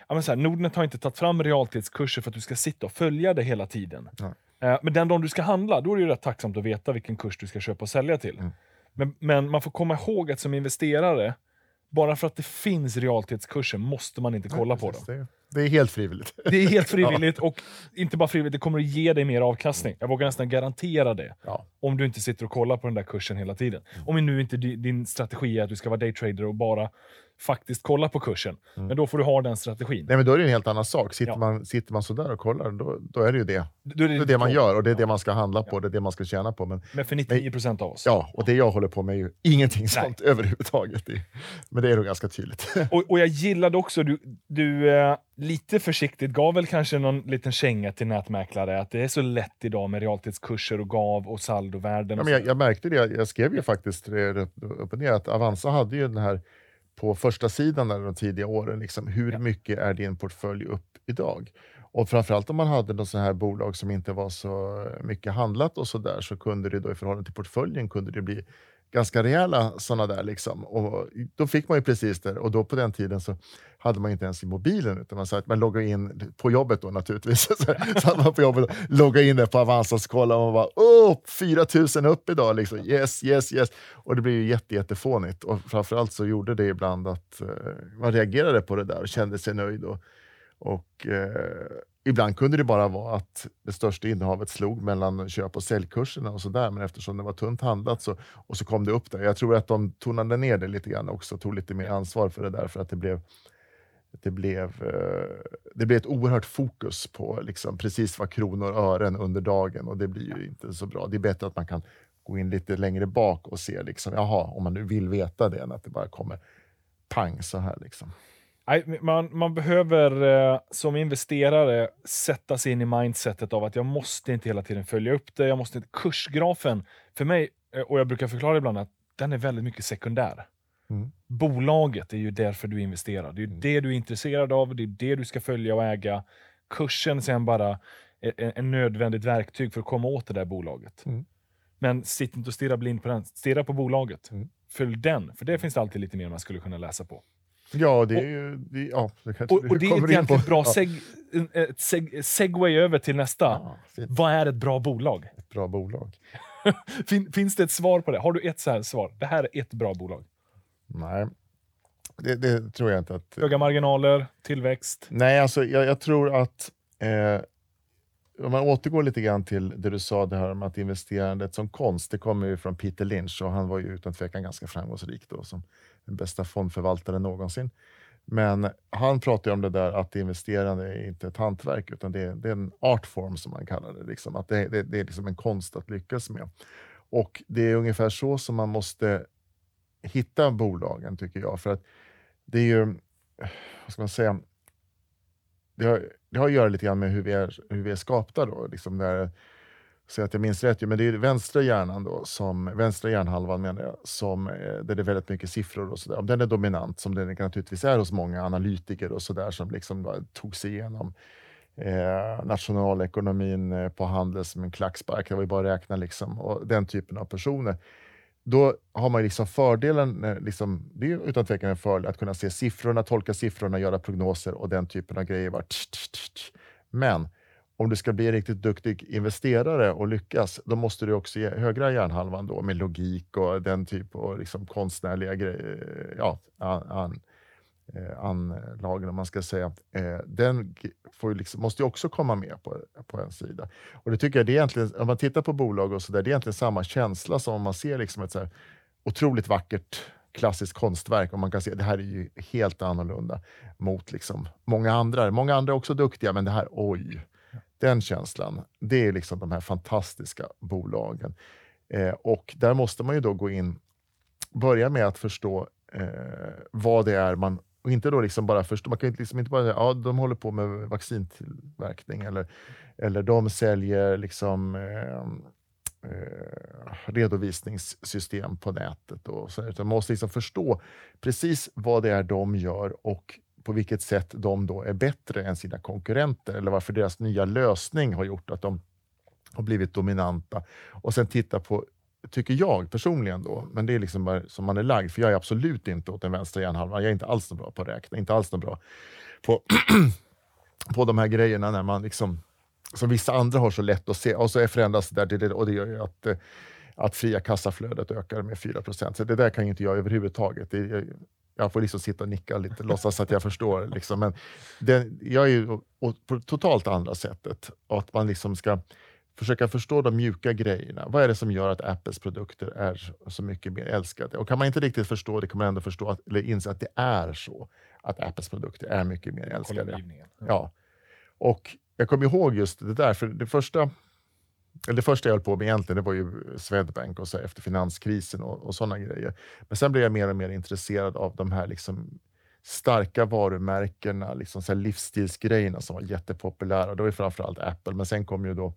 S1: ja, men så här, Nordnet har inte tagit fram realtidskurser för att du ska sitta och följa det hela tiden.
S2: Nej.
S1: Eh, men den dagen du ska handla, då är det ju rätt tacksamt att veta vilken kurs du ska köpa och sälja till.
S2: Mm.
S1: Men, men man får komma ihåg att som investerare, bara för att det finns realtidskurser måste man inte kolla på dem.
S2: Precis, Det, det är helt frivilligt.
S1: Det är helt frivilligt och inte bara frivilligt, det kommer att ge dig mer avkastning. Jag vågar nästan garantera det.
S2: Ja.
S1: Om du inte sitter och kollar på den där kursen hela tiden. Om nu inte di- din strategi är att du ska vara daytrader och bara faktiskt kolla på kursen. Men då får du ha den strategin.
S2: Nej, men då är det en helt annan sak. Sitter,
S1: Ja.
S2: man, sitter man sådär och kollar, då, då är det ju det.
S1: Då är
S2: Det är det man gör och det är det man ska handla på, det är det man ska tjäna på. Men,
S1: Men för 99% av oss.
S2: ja, och det jag håller på med är ju ingenting sånt överhuvudtaget. Det- Men det är nog ganska tydligt.
S1: Och, och jag gillade också, du, du eh, lite försiktigt gav väl kanske någon liten känga till nätmäklare, att det är så lätt idag med realtidskurser och gav och saldovärden.
S2: Ja,
S1: och
S2: men jag, jag märkte det, jag skrev ju faktiskt det upp upp och ner, att Avanza hade ju den här på första sidan där de tidiga åren, liksom, hur
S1: Ja.
S2: mycket är din portfölj upp idag? Och framförallt om man hade något sånt här bolag som inte var så mycket handlat och så där, så kunde det då i förhållande till portföljen kunde det bli ganska rejäla sådana där. Liksom. Och då fick man ju precis det. Och då på den tiden så hade man inte ens i mobilen, utan man, sa att man loggade in på jobbet då naturligtvis. så satt man på jobbet och loggade in det på Avanza och kollade kollade man bara åh, 4000 upp idag. Liksom. Yes, yes, yes. Och det blev ju jätte, jättefånigt. Och framförallt så gjorde det ibland att eh, man reagerade på det där och kände sig nöjd. Och, och eh, ibland kunde det bara vara att det största innehavet slog mellan köp och säljkurserna och sådär, men eftersom det var tunt handlat så, och så kom det upp där. Jag tror att de tonade ner det lite grann också, tog lite mer ansvar för det där, för att det blev det blev, eh, det blev ett oerhört fokus på liksom precis vad kronor och ören under dagen och det blir ju inte så bra. Det är bättre att man kan gå in lite längre bak och se, liksom, jaha, om man nu vill veta det, än att det bara kommer pang så här. Liksom.
S1: Man, man behöver eh, som investerare sätta sig in i mindsetet av att jag måste inte hela tiden följa upp det. Jag måste inte, kursgrafen, för mig, eh, och jag brukar förklara ibland att den är väldigt mycket sekundär.
S2: Mm.
S1: Bolaget är ju därför du investerar. Det är
S2: Mm.
S1: det du är intresserad av, det är det du ska följa och äga. Kursen sen bara är en nödvändigt verktyg för att komma åt det där bolaget.
S2: Mm.
S1: Men sitt inte och stirra blind på den. Stirra på bolaget.
S2: Mm.
S1: Följ den, för det finns det alltid lite mer man skulle kunna läsa på.
S2: Ja, det är ju... Det, ja, det
S1: Och, och det är egentligen ett bra seg, ett seg, segway över till nästa.
S2: Ja.
S1: Vad är ett bra bolag?
S2: Ett bra bolag.
S1: Fin, finns det ett svar på det? Har du ett så här svar? Det här är ett bra bolag.
S2: Nej, det, det tror jag inte att...
S1: Höga marginaler, tillväxt.
S2: Nej, alltså jag, jag tror att eh, om man återgår lite grann till det du sa det här om att investerandet som konst, det kommer ju från Peter Lynch och han var ju utan tvekan ganska framgångsrik då som bästa fondförvaltaren någonsin. Men han pratar ju om det där att investerande är inte ett hantverk utan det är, det är en artform som man kallar det. Liksom. Att det, det, det är liksom en konst att lyckas med. Och det är ungefär så som man måste hitta bolagen tycker jag. För att det är ju, vad ska man säga, det har, det har att göra lite grann med hur vi är, hur vi är skapta. Då, liksom där, så att jag minns rätt, men det är vänstra hjärnan, då, som, vänstra hjärnhalvan menar jag, som, eh, där det är väldigt mycket siffror och sådär. Om den är dominant, som den naturligtvis är hos många analytiker och sådär, som liksom bara tog sig igenom eh, nationalekonomin eh, på handel som en klackspark, det var ju bara att räkna liksom, och den typen av personer då har man liksom fördelen, eh, liksom, det är utan tvekan en fördel att kunna se siffrorna, tolka siffrorna, göra prognoser och den typen av grejer. Bara tsch, tsch, tsch. Men om du ska bli en riktigt duktig investerare och lyckas, då måste du också ge högra hjärnhalvan då, med logik och den typ av liksom konstnärliga grejer, eh, ja, an, an, anlagen om man ska säga. Eh, den får ju liksom, måste ju också komma med på, på en sida. Och det tycker jag, det är egentligen, om man tittar på bolag och så där, det är egentligen samma känsla som om man ser liksom ett så här otroligt vackert klassiskt konstverk och man kan se att det här är ju helt annorlunda mot liksom många andra. Många andra är också duktiga, men det här, oj, den känslan, det är liksom de här fantastiska bolagen. Eh, och där måste man ju då gå in, börja med att förstå eh, vad det är man och inte då liksom bara förstå, man kan liksom inte bara säga ja, de håller på med vaccintillverkning eller, eller de säljer liksom eh, eh, redovisningssystem på nätet. Och så, utan man måste liksom förstå precis vad det är de gör och på vilket sätt de då är bättre än sina konkurrenter eller varför deras nya lösning har gjort att de har blivit dominanta. Och sen titta på, tycker jag personligen då, men det är liksom bara som man är lagd, för jag är absolut inte åt den vänstra hjärnhalvan. Jag är inte alls så bra på att räkna, inte alls så bra på, på de här grejerna när man liksom som vissa andra har så lätt att se, och så förändras det där och det gör ju att, eh, att fria kassaflödet ökar med 4% Så det där kan ju inte jag överhuvudtaget. Det, jag, får liksom sitta och nicka lite, låtsas att jag förstår. Liksom. Men den, jag är ju på totalt andra sättet. Att man liksom ska försöka förstå de mjuka grejerna. Vad är det som gör att Apples produkter är så mycket mer älskade? Och kan man inte riktigt förstå det kan man ändå förstå att, eller inse att det är så. Att Apples produkter är mycket mer älskade. Ja. Och jag kommer ihåg just det där, för det första det första jag höll på med egentligen det var ju Swedbank och så efter finanskrisen och, och sådana grejer. Men sen blev jag mer och mer intresserad av de här liksom starka varumärkena, liksom så livsstilsgrejerna som var jättepopulära. Det var framförallt Apple, men sen kom ju då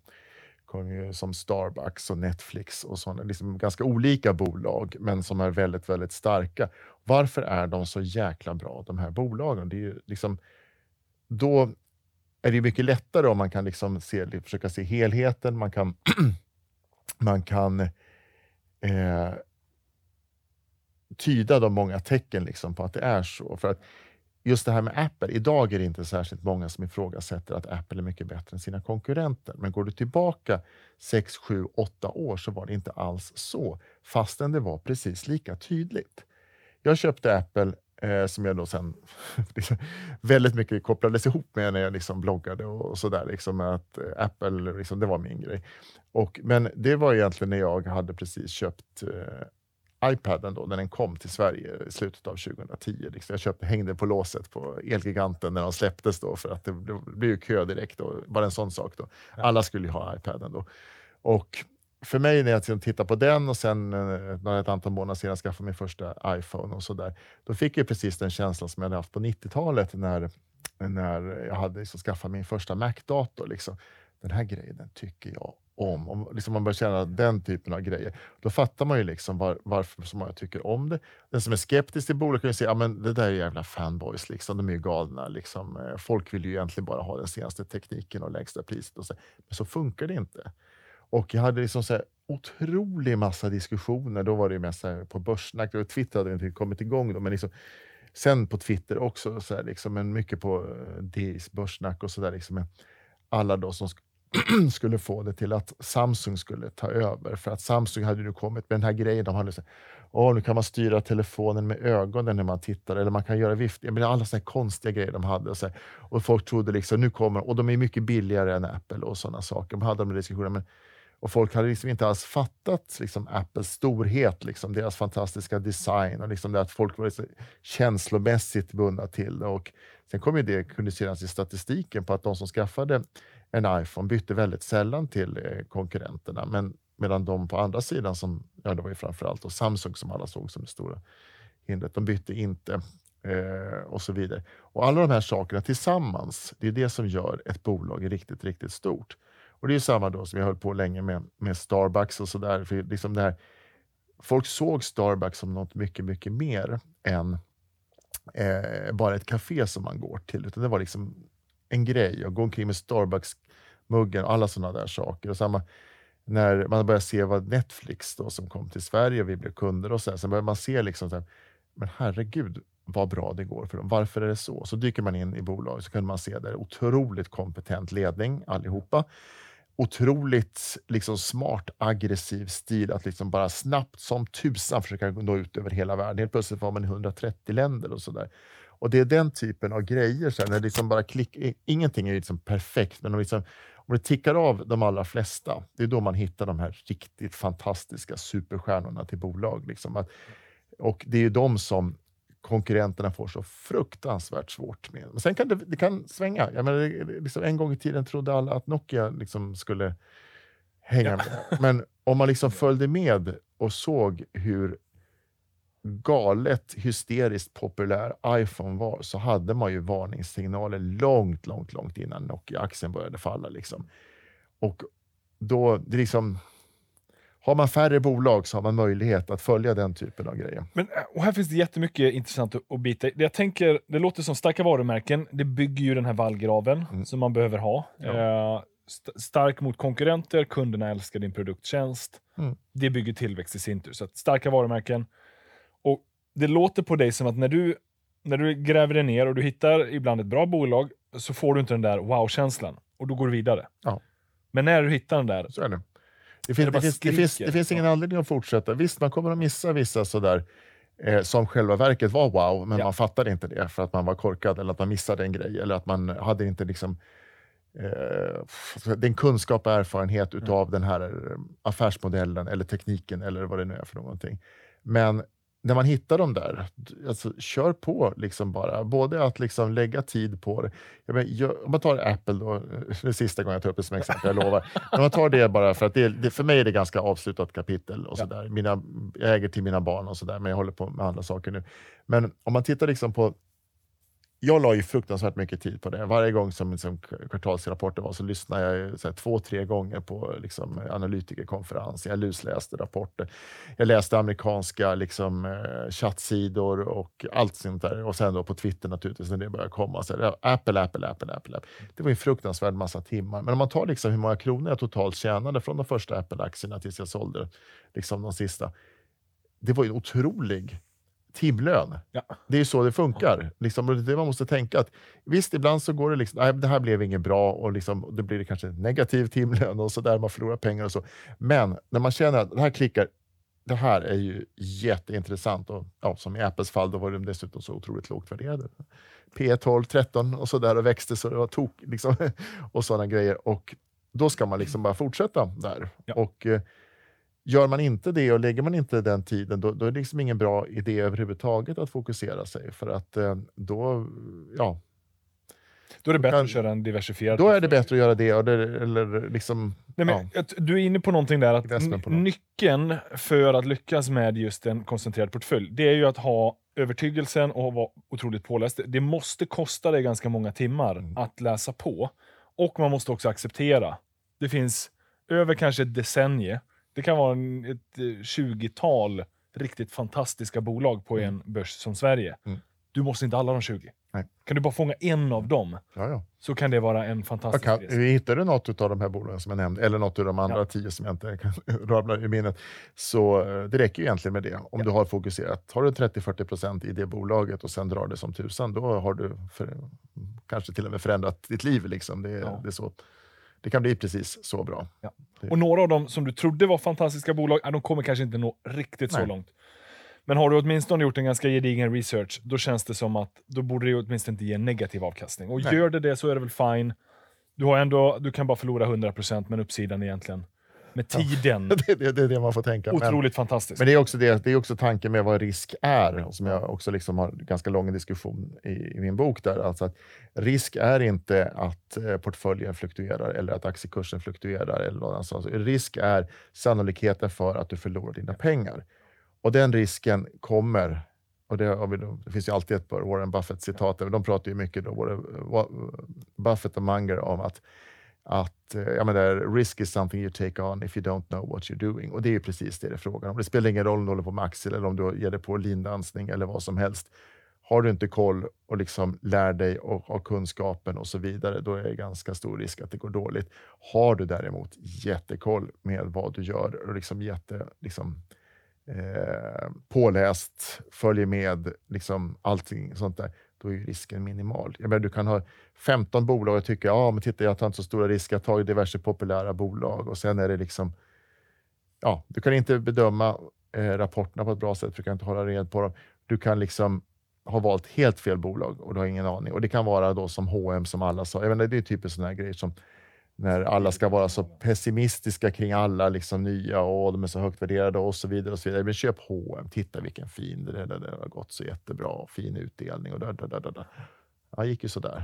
S2: kom ju som Starbucks och Netflix och sådana liksom ganska olika bolag, men som är väldigt, väldigt starka. Varför är de så jäkla bra, de här bolagen? Det är ju liksom, då är det mycket lättare om man kan liksom se, försöka se helheten, man kan, man kan eh, tyda de många tecken liksom på att det är så. För att just det här med Apple, idag är det inte särskilt många som ifrågasätter att Apple är mycket bättre än sina konkurrenter. Men går du tillbaka 6, 7, 8 år så var det inte alls så, fastän det var precis lika tydligt. Jag köpte Apple eh, som jag då sen liksom, väldigt mycket kopplades ihop med när jag liksom bloggade och, sådär. Liksom, att eh, Apple, liksom, det var min grej. Och, men det var egentligen när jag hade precis köpt eh, iPaden då, när den kom till Sverige i slutet av 2010. Liksom. Jag köpte, hängde på låset på Elgiganten när de släpptes då för att det, det blev ju kö direkt. Då. Bara en sån sak. Då. Alla skulle ju ha iPaden då. Och för mig när jag tittar tittade på den och sen eh, ett antal månader senare skaffade min första iPhone och sådär, då fick jag precis den känslan som jag hade haft på 90-talet när, när jag hade liksom skaffat min första Mac-dator. Liksom. Den här grejen tycker jag om. om liksom man börjar känna den typen av grejer. Då fattar man ju liksom var, varför så många tycker om det. Den som är skeptisk till bolag kan ju säga att det där är jävla fanboys, liksom. de är ju galna. Liksom. Eh, folk vill ju egentligen bara ha den senaste tekniken och lägsta priset. Och så. Men så funkar det inte. Och jag hade liksom så här otrolig massa diskussioner. Då var det mest på Börssnack. Och Twitter hade inte kommit igång då, men liksom, sen på Twitter också. Så här, liksom, men mycket på eh, DIs Börssnack och sådär. Liksom, alla då som sk skulle få det till att Samsung skulle ta över. För att Samsung hade nu kommit med den här grejen. De hade så Åh, nu kan man styra telefonen med ögonen när man tittar, eller man kan göra vift. Men alla såna konstiga grejer de hade. Och, så och folk trodde liksom, nu kommer och de är mycket billigare än Apple och sådana saker. De hade de diskussionerna. Men och folk hade liksom inte alls fattat liksom, Apples storhet, liksom, deras fantastiska design och liksom det att folk var liksom känslomässigt bundna till det. Och sen kom ju det kunde synas i statistiken på att de som skaffade en iPhone bytte väldigt sällan till eh, konkurrenterna. Men medan de på andra sidan, som, ja, det var ju framförallt och Samsung som alla såg som det stora hindret, de bytte inte eh, och så vidare. Och alla de här sakerna tillsammans, det är det som gör ett bolag riktigt, riktigt stort. Och det är samma då som jag höll på länge med, med Starbucks och sådär. Liksom folk såg Starbucks som något mycket, mycket mer än eh, bara ett café som man går till. Utan det var liksom en grej att gå omkring med Starbucks-muggen och alla sådana där saker. Och samma när man började se vad Netflix då, som kom till Sverige och vi blev kunder och så, sen började man se liksom så här, men herregud vad bra det går för dem. Varför är det så? Så dyker man in i bolaget så kan man se där otroligt kompetent ledning allihopa otroligt liksom, smart, aggressiv stil att liksom bara snabbt som tusan försöka nå ut över hela världen. Helt plötsligt var man i 130 länder och sådär. Och det är den typen av grejer, så här, när liksom bara klick, ingenting är liksom perfekt, men om, liksom, om det tickar av de allra flesta, det är då man hittar de här riktigt fantastiska superstjärnorna till bolag. Liksom. Att, och det är de som konkurrenterna får så fruktansvärt svårt med. Men sen kan det, det kan svänga. Jag menar, liksom en gång i tiden trodde alla att Nokia liksom skulle hänga ja. med. Men om man liksom följde med och såg hur galet hysteriskt populär iPhone var så hade man ju varningssignaler långt, långt, långt innan Nokia-aktien började falla. Liksom. Och då, det liksom har man färre bolag så har man möjlighet att följa den typen av grejer.
S1: Men, och här finns det jättemycket intressant att bita Jag tänker, Det låter som starka varumärken. Det bygger ju den här vallgraven mm. som man behöver ha. Ja. Eh, st stark mot konkurrenter, kunderna älskar din produkttjänst. Mm. Det bygger tillväxt i sin tur. Så starka varumärken. Och Det låter på dig som att när du, när du gräver dig ner och du hittar ibland ett bra bolag så får du inte den där wow-känslan och då går du vidare.
S2: Ja.
S1: Men när du hittar den där,
S2: det det finns, det, finns, det, finns, det finns ingen anledning att fortsätta. Visst, man kommer att missa vissa sådär eh, som själva verket var wow, men
S1: Ja.
S2: man fattade inte det för att man var korkad eller att man missade en grej eller att man hade inte liksom eh, den kunskap och erfarenhet
S1: Mm.
S2: utav den här affärsmodellen eller tekniken eller vad det nu är för någonting. Men när man hittar dem där, alltså, kör på liksom bara. Både att liksom lägga tid på det. Jag jag, om man tar Apple då, det sista gången jag tar upp det som exempel, jag lovar. Om man tar det bara för att det, det, för mig är det ganska avslutat kapitel. Och
S1: Ja.
S2: så där. Mina, jag äger till mina barn och sådär, men jag håller på med andra saker nu. Men om man tittar liksom på jag la ju fruktansvärt mycket tid på det. Varje gång som som kvartalsrapporten var så lyssnade jag så här, två, tre gånger på liksom, analytikerkonferenser. Jag lusläste rapporter. Jag läste amerikanska liksom, eh, chattsidor och allt sånt där. Och sen då på Twitter naturligtvis när det började komma. Så här, Apple, Apple, Apple, Apple, Apple. Det var ju en fruktansvärd massa timmar. Men om man tar liksom hur många kronor jag totalt tjänade från de första Apple-aktierna tills jag sålde liksom, de sista. Det var ju en otrolig timlön.
S1: Ja.
S2: Det är så det funkar. Liksom, och det man måste tänka. Att, visst, ibland så går det liksom, nej, det här blev inget bra och liksom, då blir det kanske negativ timlön och så där, man förlorar pengar och så. Men när man känner att det här klickar, det här är ju jätteintressant och ja, som i Apples fall, då var de dessutom så otroligt lågt värderade. P 12, 13 och så där och växte så det var tok liksom, och sådana grejer. Och då ska man liksom bara fortsätta där.
S1: Ja.
S2: Och eh, Gör man inte det och lägger man inte den tiden, då, då är det liksom ingen bra idé överhuvudtaget att fokusera sig. För att eh, då, ja,
S1: Då är det bättre att köra en diversifierad.
S2: då är det bättre att göra det. Det eller liksom,
S1: Nej, men,
S2: ja.
S1: Du är inne på någonting där, att
S2: på
S1: nyckeln för att lyckas med just en koncentrerad portfölj, det är ju att ha övertygelsen och vara otroligt påläst. Det måste kosta dig ganska många timmar
S2: Mm.
S1: att läsa på. Och man måste också acceptera. Det finns över kanske ett decennium, det kan vara en, ett eh, 20-tal riktigt fantastiska bolag på en börs som Sverige.
S2: Mm.
S1: Du måste inte alla de 20.
S2: Nej.
S1: Kan du bara fånga en av dem,
S2: Ja, ja.
S1: så kan det vara en fantastisk
S2: kan,
S1: resa.
S2: vi hittade något av de här bolagen som jag nämnde, eller något av de andra
S1: Ja.
S2: tio som jag inte kan rabbla i minnet. Så eh, det räcker ju egentligen med det. Om du har fokuserat. Har du 30-40% i det bolaget och sen drar det som tusan, då har du för, kanske till och med förändrat ditt liv. Liksom. Det, det, är så, det kan bli precis så bra.
S1: Och några av dem som du trodde var fantastiska bolag, ja, de kommer kanske inte nå riktigt så
S2: Nej.
S1: långt. Men har du åtminstone gjort en ganska gedigen research, då känns det som att då borde det åtminstone inte ge en negativ avkastning. Och
S2: Nej.
S1: gör det det så är det väl fine. Du, har ändå, du kan bara förlora 100% men uppsidan egentligen med tiden,
S2: Det, det, det är det man får tänka. Men,
S1: otroligt fantastiskt.
S2: men det är också det, det är också tanken med vad risk är, som jag också liksom har ganska lång diskussion i, i min bok. där. Alltså att risk är inte att eh, portföljen fluktuerar eller att aktiekursen fluktuerar. Eller något annat. sånt. Risk är sannolikheten för att du förlorar dina pengar. Och den risken kommer, och det, vi, det finns ju alltid ett par Warren Buffett-citat, de pratar ju mycket, då, både Buffett och Munger, om att att eh, jag menar, risk is something you take on if you don't know what you're doing. Och det är ju precis det det är frågan om. Det spelar ingen roll om du håller på med axel eller om du ger dig på lindansning eller vad som helst. Har du inte koll och liksom lär dig och har kunskapen och så vidare, då är det ganska stor risk att det går dåligt. Har du däremot jättekoll med vad du gör och liksom jätte, liksom, eh, påläst, följer med, liksom allting sånt där, då är risken minimal. Jag menar, du kan ha 15 bolag och tycka, ja men titta jag tar inte så stora risker, jag tar diverse populära bolag och sen är det liksom, ja, du kan inte bedöma eh, rapporterna på ett bra sätt, för du kan inte hålla reda på dem. Du kan liksom ha valt helt fel bolag och du har ingen aning. Och det kan vara då som H&M som alla sa, jag menar, det är typiskt sådana här grejer som när alla ska vara så pessimistiska kring alla liksom nya och de är så högt värderade och så vidare. och så vidare. Men köp H&M, titta vilken fin, det, det, det har gått så jättebra, fin utdelning och där, där, där, där. Ja, det gick ju sådär.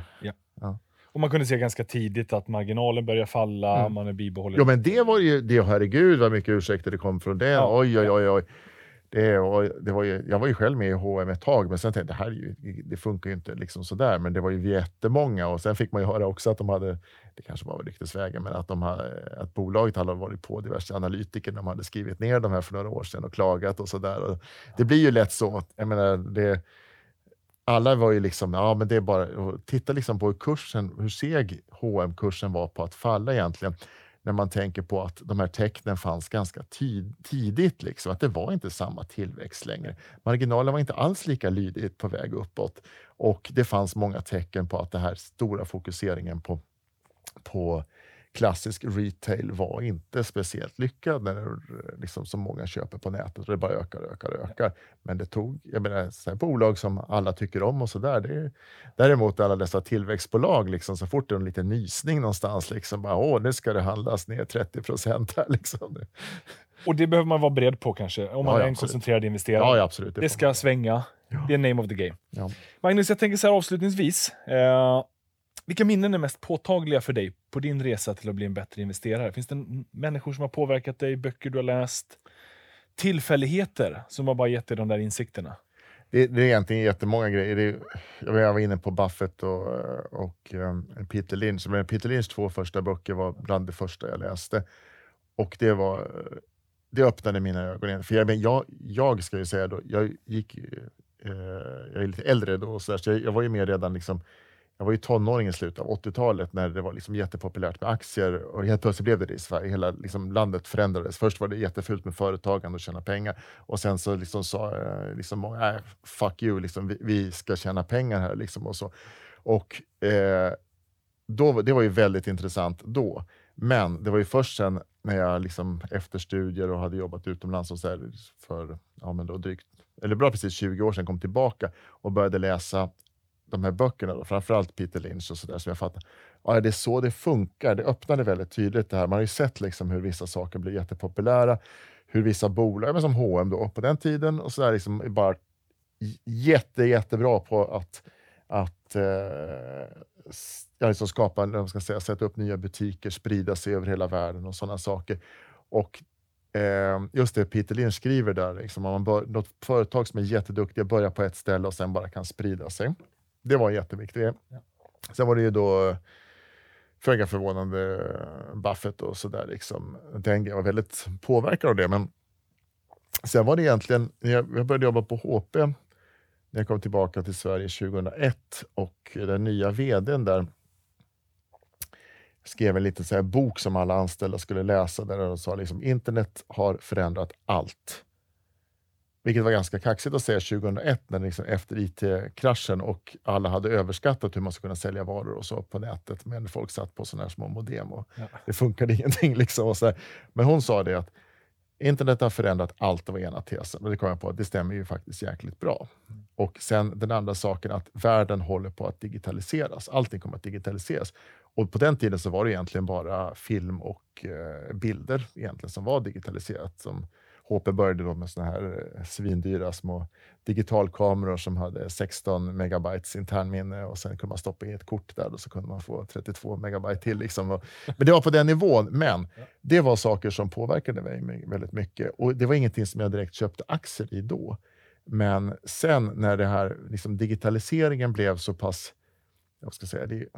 S1: Och man kunde se ganska tidigt att marginalen börjar falla,
S2: Mm.
S1: man är bibehållen.
S2: Jo, men det var ju, det, herregud vad mycket ursäkter det kom från det.
S1: Ja.
S2: Oj, oj, oj, oj. Det, och det var ju, jag var ju själv med i H&M ett tag, men sen tänkte jag, det här är ju, det funkar ju inte liksom sådär. Men det var ju jättemånga och sen fick man ju höra också att de hade, det kanske var ryktesvägen, men att, de hade, att bolaget hade varit på diverse analytiker. De hade skrivit ner de här för några år sedan och klagat och sådär. Det blir ju lätt så. Jag menar, det, alla var ju liksom, ja men det är bara, att titta liksom på hur kursen, hur seg hm kursen var på att falla egentligen när man tänker på att de här tecknen fanns ganska tid, tidigt. Liksom, att det var inte samma tillväxt längre. Marginalen var inte alls lika lydigt på väg uppåt. Och det fanns många tecken på att den här stora fokuseringen på, på klassisk retail var inte speciellt lyckad när det, liksom, så många köper på nätet och det bara ökar och ökar och ökar. Men det tog, jag menar, så bolag som alla tycker om och sådär. Däremot alla dessa tillväxtbolag, liksom, så fort det är en liten nysning någonstans, liksom, bara, åh, nu ska det handlas ner 30 procent här. Liksom.
S1: Och det behöver man vara beredd på kanske, om man
S2: Ja,
S1: är
S2: ja,
S1: en
S2: absolut.
S1: koncentrerad investerare.
S2: Ja, ja, absolut.
S1: Det
S2: får
S1: ska
S2: man.
S1: svänga. Det är name of the game. Magnus, jag tänker så här avslutningsvis. Eh, vilka minnen är mest påtagliga för dig på din resa till att bli en bättre investerare? Finns det människor som har påverkat dig, böcker du har läst, tillfälligheter som har bara gett dig de där insikterna?
S2: Det, det är egentligen jättemånga grejer. Det jag var inne på Buffett och, och um, Peter Lynch. Men Peter Lynchs två första böcker var bland det första jag läste. Och det var det öppnade mina ögon. igen. För jag, men jag, jag ska ju säga då, jag gick eh, jag är lite äldre då, så, där, så jag, jag var ju med redan liksom, jag var ju tonåring i slutet av 80-talet när det var liksom jättepopulärt med aktier och helt plötsligt blev det det i Sverige. Hela liksom, landet förändrades. Först var det jättefult med företagande och tjäna pengar och sen så liksom sa eh, liksom, många, äh, fuck you, liksom, vi, vi ska tjäna pengar här. Liksom, och så. Och, eh, då, det var ju väldigt intressant då. Men det var ju först sen när jag liksom, efter studier och hade jobbat utomlands och så här, för ja, men då drygt, eller bra precis 20 år sedan kom tillbaka och började läsa de här böckerna, då, framförallt Peter Lynch och sådär, som jag fattar. Ja, det är så det funkar. Det öppnade väldigt tydligt det här. Man har ju sett liksom hur vissa saker blir jättepopulära, hur vissa bolag, men som H&M då, på den tiden, och så där, liksom, är bara jätte, jättebra på att, att eh, ja, liksom skapa, vad ska säga, sätta upp nya butiker, sprida sig över hela världen och sådana saker. Och eh, just det Peter Lynch skriver där, liksom, om man bör, något företag som är jätteduktiga börjar på ett ställe och sen bara kan sprida sig. Det var en jätteviktig grej. Sen var det ju då föga förvånande Buffett och sådär. Liksom. Den grejen var väldigt påverkad av det. Men sen var det egentligen, när jag, jag började jobba på HP när jag kom tillbaka till Sverige 2001 och den nya vdn där skrev en liten så bok som alla anställda skulle läsa där de sa liksom internet har förändrat allt. Vilket var ganska kaxigt att säga 2001 när liksom efter IT-kraschen och alla hade överskattat hur man skulle kunna sälja varor och så på nätet. Men folk satt på sådana här små modem och
S1: Ja.
S2: det funkade ingenting. Liksom och så här. Men hon sa det att internet har förändrat allt, det var ena tesen. Och det kom jag på att det stämmer ju faktiskt jäkligt bra. Och sen den andra saken att världen håller på att digitaliseras. Allting kommer att digitaliseras. Och på den tiden så var det egentligen bara film och eh, bilder egentligen som var digitaliserat. Som HP började då med såna här eh, svindyra små digitalkameror som hade 16 megabytes internminne och sen kunde man stoppa in ett kort där och så kunde man få 32 megabyte till. Liksom. Men det var på den nivån. Men det var saker som påverkade mig väldigt mycket och det var ingenting som jag direkt köpte aktier i då. Men sen när det här liksom digitaliseringen blev så pass, jag ska säga, det är,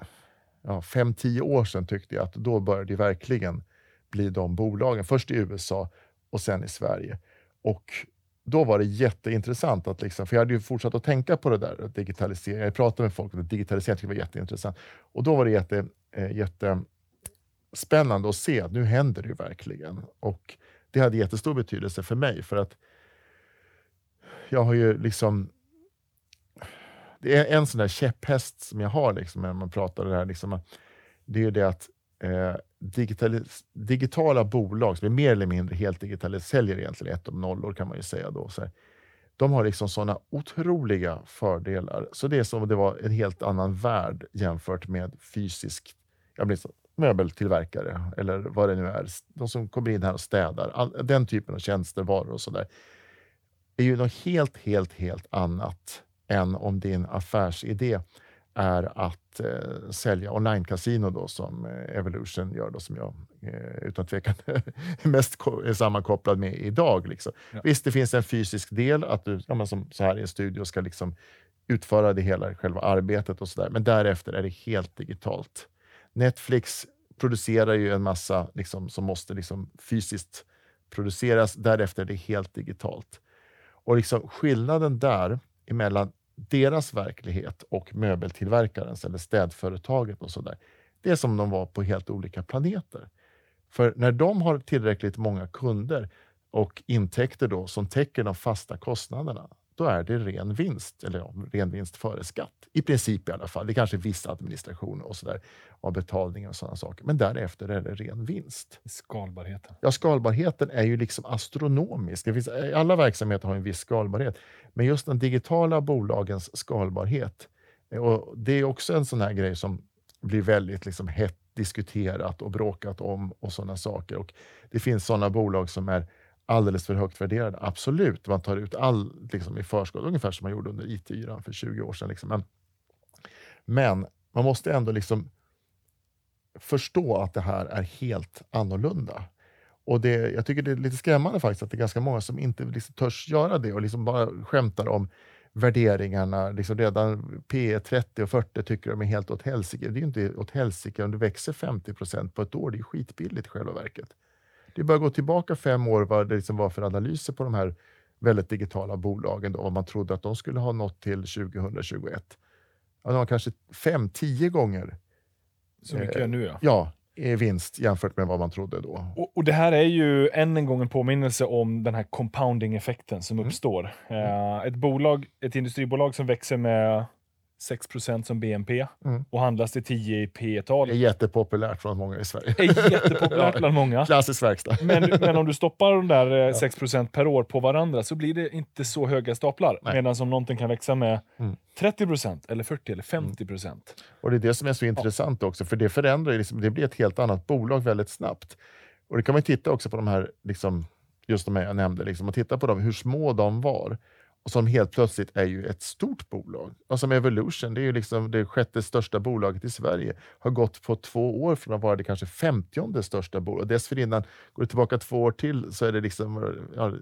S2: ja, fem, tio år sedan tyckte jag att då började det verkligen bli de bolagen. Först i USA och sen i Sverige. Och då var det jätteintressant, att liksom, för jag hade ju fortsatt att tänka på det där, att digitalisering. Jag pratade med folk om att digitalisering tyckte var jätteintressant. Och då var det jätte, eh, jättespännande att se att nu händer det ju verkligen. Och det hade jättestor betydelse för mig, för att jag har ju liksom det är en sån där käpphäst som jag har liksom, när man pratar om det här. Liksom, att det är ju det att eh, digitala bolag som är mer eller mindre helt digitala, säljer egentligen ett och nollor kan man ju säga då. Så här. De har liksom sådana otroliga fördelar. Så det är som om det var en helt annan värld jämfört med fysisk jag blir liksom så, möbeltillverkare eller vad det nu är. De som kommer in här och städar. All, den typen av tjänster, varor och sådär. är ju något helt, helt, helt annat än om din affärsidé är att eh, sälja online-casino då som eh, Evolution gör då som jag eh, utan tvekan är mest är sammankopplad med idag. Liksom.
S1: Ja.
S2: Visst, det finns en fysisk del att du ja, som så här i en studio ska liksom utföra det hela, själva arbetet och sådär. Men därefter är det helt digitalt. Netflix producerar ju en massa liksom, som måste liksom fysiskt produceras. Därefter är det helt digitalt. Och liksom skillnaden där emellan deras verklighet och möbeltillverkarens eller städföretaget och sådär. Det är som om de var på helt olika planeter. För när de har tillräckligt många kunder och intäkter då som täcker de fasta kostnaderna, då är det ren vinst, eller ja, ren vinst före skatt. I princip i alla fall. Det är kanske viss administration och sådär av betalningar och sådana saker. Men därefter är det ren vinst.
S1: Skalbarheten.
S2: Ja, skalbarheten är ju liksom astronomisk. Det finns, alla verksamheter har en viss skalbarhet, men just den digitala bolagens skalbarhet. Och det är också en sån här grej som blir väldigt liksom hett diskuterat och bråkat om och sådana saker. Och det finns sådana bolag som är alldeles för högt värderade. Absolut, man tar ut all liksom, i förskott, ungefär som man gjorde under IT-yran för 20 år sedan. Liksom. Men, men, man måste ändå liksom förstå att det här är helt annorlunda. Och det, jag tycker det är lite skrämmande faktiskt att det är ganska många som inte liksom törs göra det och liksom bara skämtar om värderingarna. Liksom redan P 30 och 40 tycker de är helt åt helsike. Det är ju inte åt helsike om det växer 50 procent på ett år. Det är skitbilligt i själva verket. Det är bara att gå tillbaka fem år vad det liksom var för analyser på de här väldigt digitala bolagen. Då, vad man trodde att de skulle ha nått till 2021. Ja, de var kanske fem, tio gånger.
S1: Så mycket eh, nu ja.
S2: Ja, vinst jämfört med vad man trodde då.
S1: Och, och, det här är ju än en gång en påminnelse om den här compounding-effekten som mm. uppstår. Mm. Uh, ett, bolag, ett industribolag som växer med 6% som BNP mm. och handlas till 10 i P tal
S2: Det är jättepopulärt från många i Sverige.
S1: Det är jättepopulärt bland många.
S2: Klassisk verkstad.
S1: Men, men om du stoppar de där 6 eh, per år på varandra så blir det inte så höga staplar. Medan om någonting kan växa med mm. 30% eller 40 eller 50 mm.
S2: Och Det är det som är så intressant ja. också, för det förändrar liksom, det blir ett helt annat bolag väldigt snabbt. Och Det kan man titta också på de här, liksom, just de här jag nämnde, liksom, och titta på dem, hur små de var och som helt plötsligt är ju ett stort bolag. Och som Evolution, det är ju liksom det sjätte största bolaget i Sverige, har gått på två år från att vara det kanske femtionde största bolaget. Dessförinnan, går det tillbaka två år till, så är det liksom ja,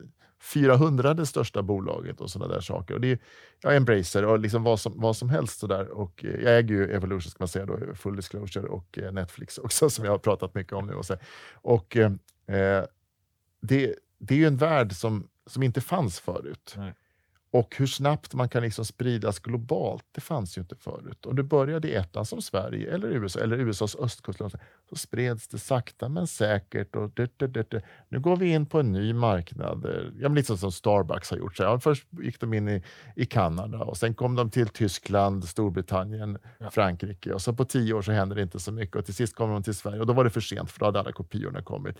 S2: 400 det största bolaget och sådana där saker. Och det är ja, Embracer och liksom vad, som, vad som helst. Sådär. Och, eh, jag äger ju Evolution, ska man säga, då, full disclosure, och eh, Netflix också, som jag har pratat mycket om nu. Och, så. och eh, det, det är ju en värld som, som inte fanns förut. Nej. Och hur snabbt man kan liksom spridas globalt, det fanns ju inte förut. Om du började i ett land som Sverige eller USA, eller USAs östkustland, så spreds det sakta men säkert. Och det, det, det, Nu går vi in på en ny marknad. Ja, lite som Starbucks har gjort. Så ja, först gick de in i, i Kanada och sen kom de till Tyskland, Storbritannien, ja. Frankrike. Och så på tio år så hände det inte så mycket och till sist kom de till Sverige och då var det för sent för då hade alla kopiorna kommit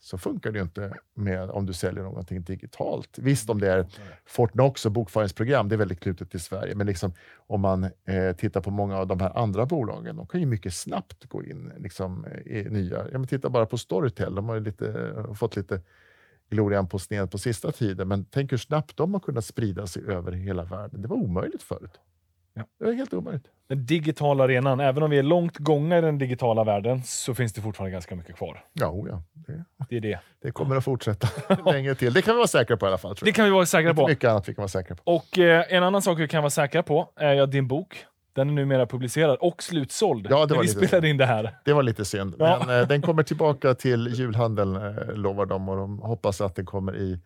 S2: så funkar det ju inte med om du säljer någonting digitalt. Visst, om det är Fortnox och bokföringsprogram, det är väldigt knutet till Sverige, men liksom, om man eh, tittar på många av de här andra bolagen, de kan ju mycket snabbt gå in liksom, i nya. Ja, men titta bara på Storytel, de har lite, fått lite glorian på sned på sista tiden, men tänk hur snabbt de har kunnat sprida sig över hela världen. Det var omöjligt förut. Ja. Det är helt omöjligt.
S1: Den digitala arenan, även om vi är långt gångna i den digitala världen, så finns det fortfarande ganska mycket kvar.
S2: Ja, oh ja.
S1: Det, det är det.
S2: Det kommer att fortsätta länge till. Det kan vi vara säkra på i alla fall.
S1: Det kan vi vara säkra på.
S2: Mycket annat vi kan vara säkra på.
S1: Och eh, en annan sak vi kan vara säkra på är ja, din bok. Den är numera publicerad och slutsåld ja, det var vi lite, spelade in det här.
S2: Det var lite synd, ja. men eh, den kommer tillbaka till julhandeln eh, lovar de och de hoppas att den kommer i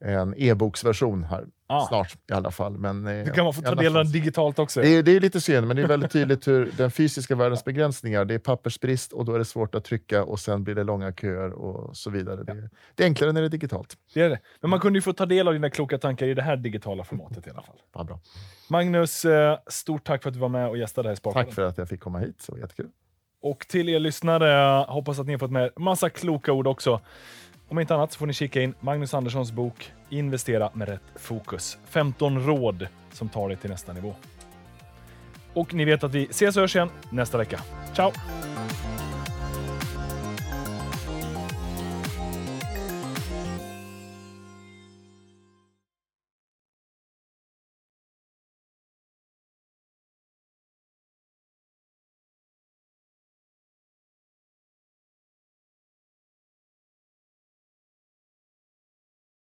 S2: en e-boksversion här ah. snart i alla fall. Men,
S1: eh, du kan man få ta del av den digitalt också.
S2: Det är, det är lite synd, men det är väldigt tydligt hur den fysiska världens begränsningar, det är pappersbrist och då är det svårt att trycka och sen blir det långa köer och så vidare. Ja. Det, det, är enklare när det är digitalt.
S1: Det är det. Men man kunde ju få ta del av dina kloka tankar i det här digitala formatet i alla fall.
S2: Ja, bra.
S1: Magnus, eh, stort tack för att du var med och gästade här i Sparpodden.
S2: Tack för att jag fick komma hit, det var jättekul.
S1: Och till er lyssnare, hoppas att ni har fått med massa kloka ord också. Om inte annat så får ni kika in Magnus Anderssons bok Investera med rätt fokus. 15 råd som tar dig till nästa nivå. Och ni vet att vi ses och hörs igen nästa vecka. Ciao!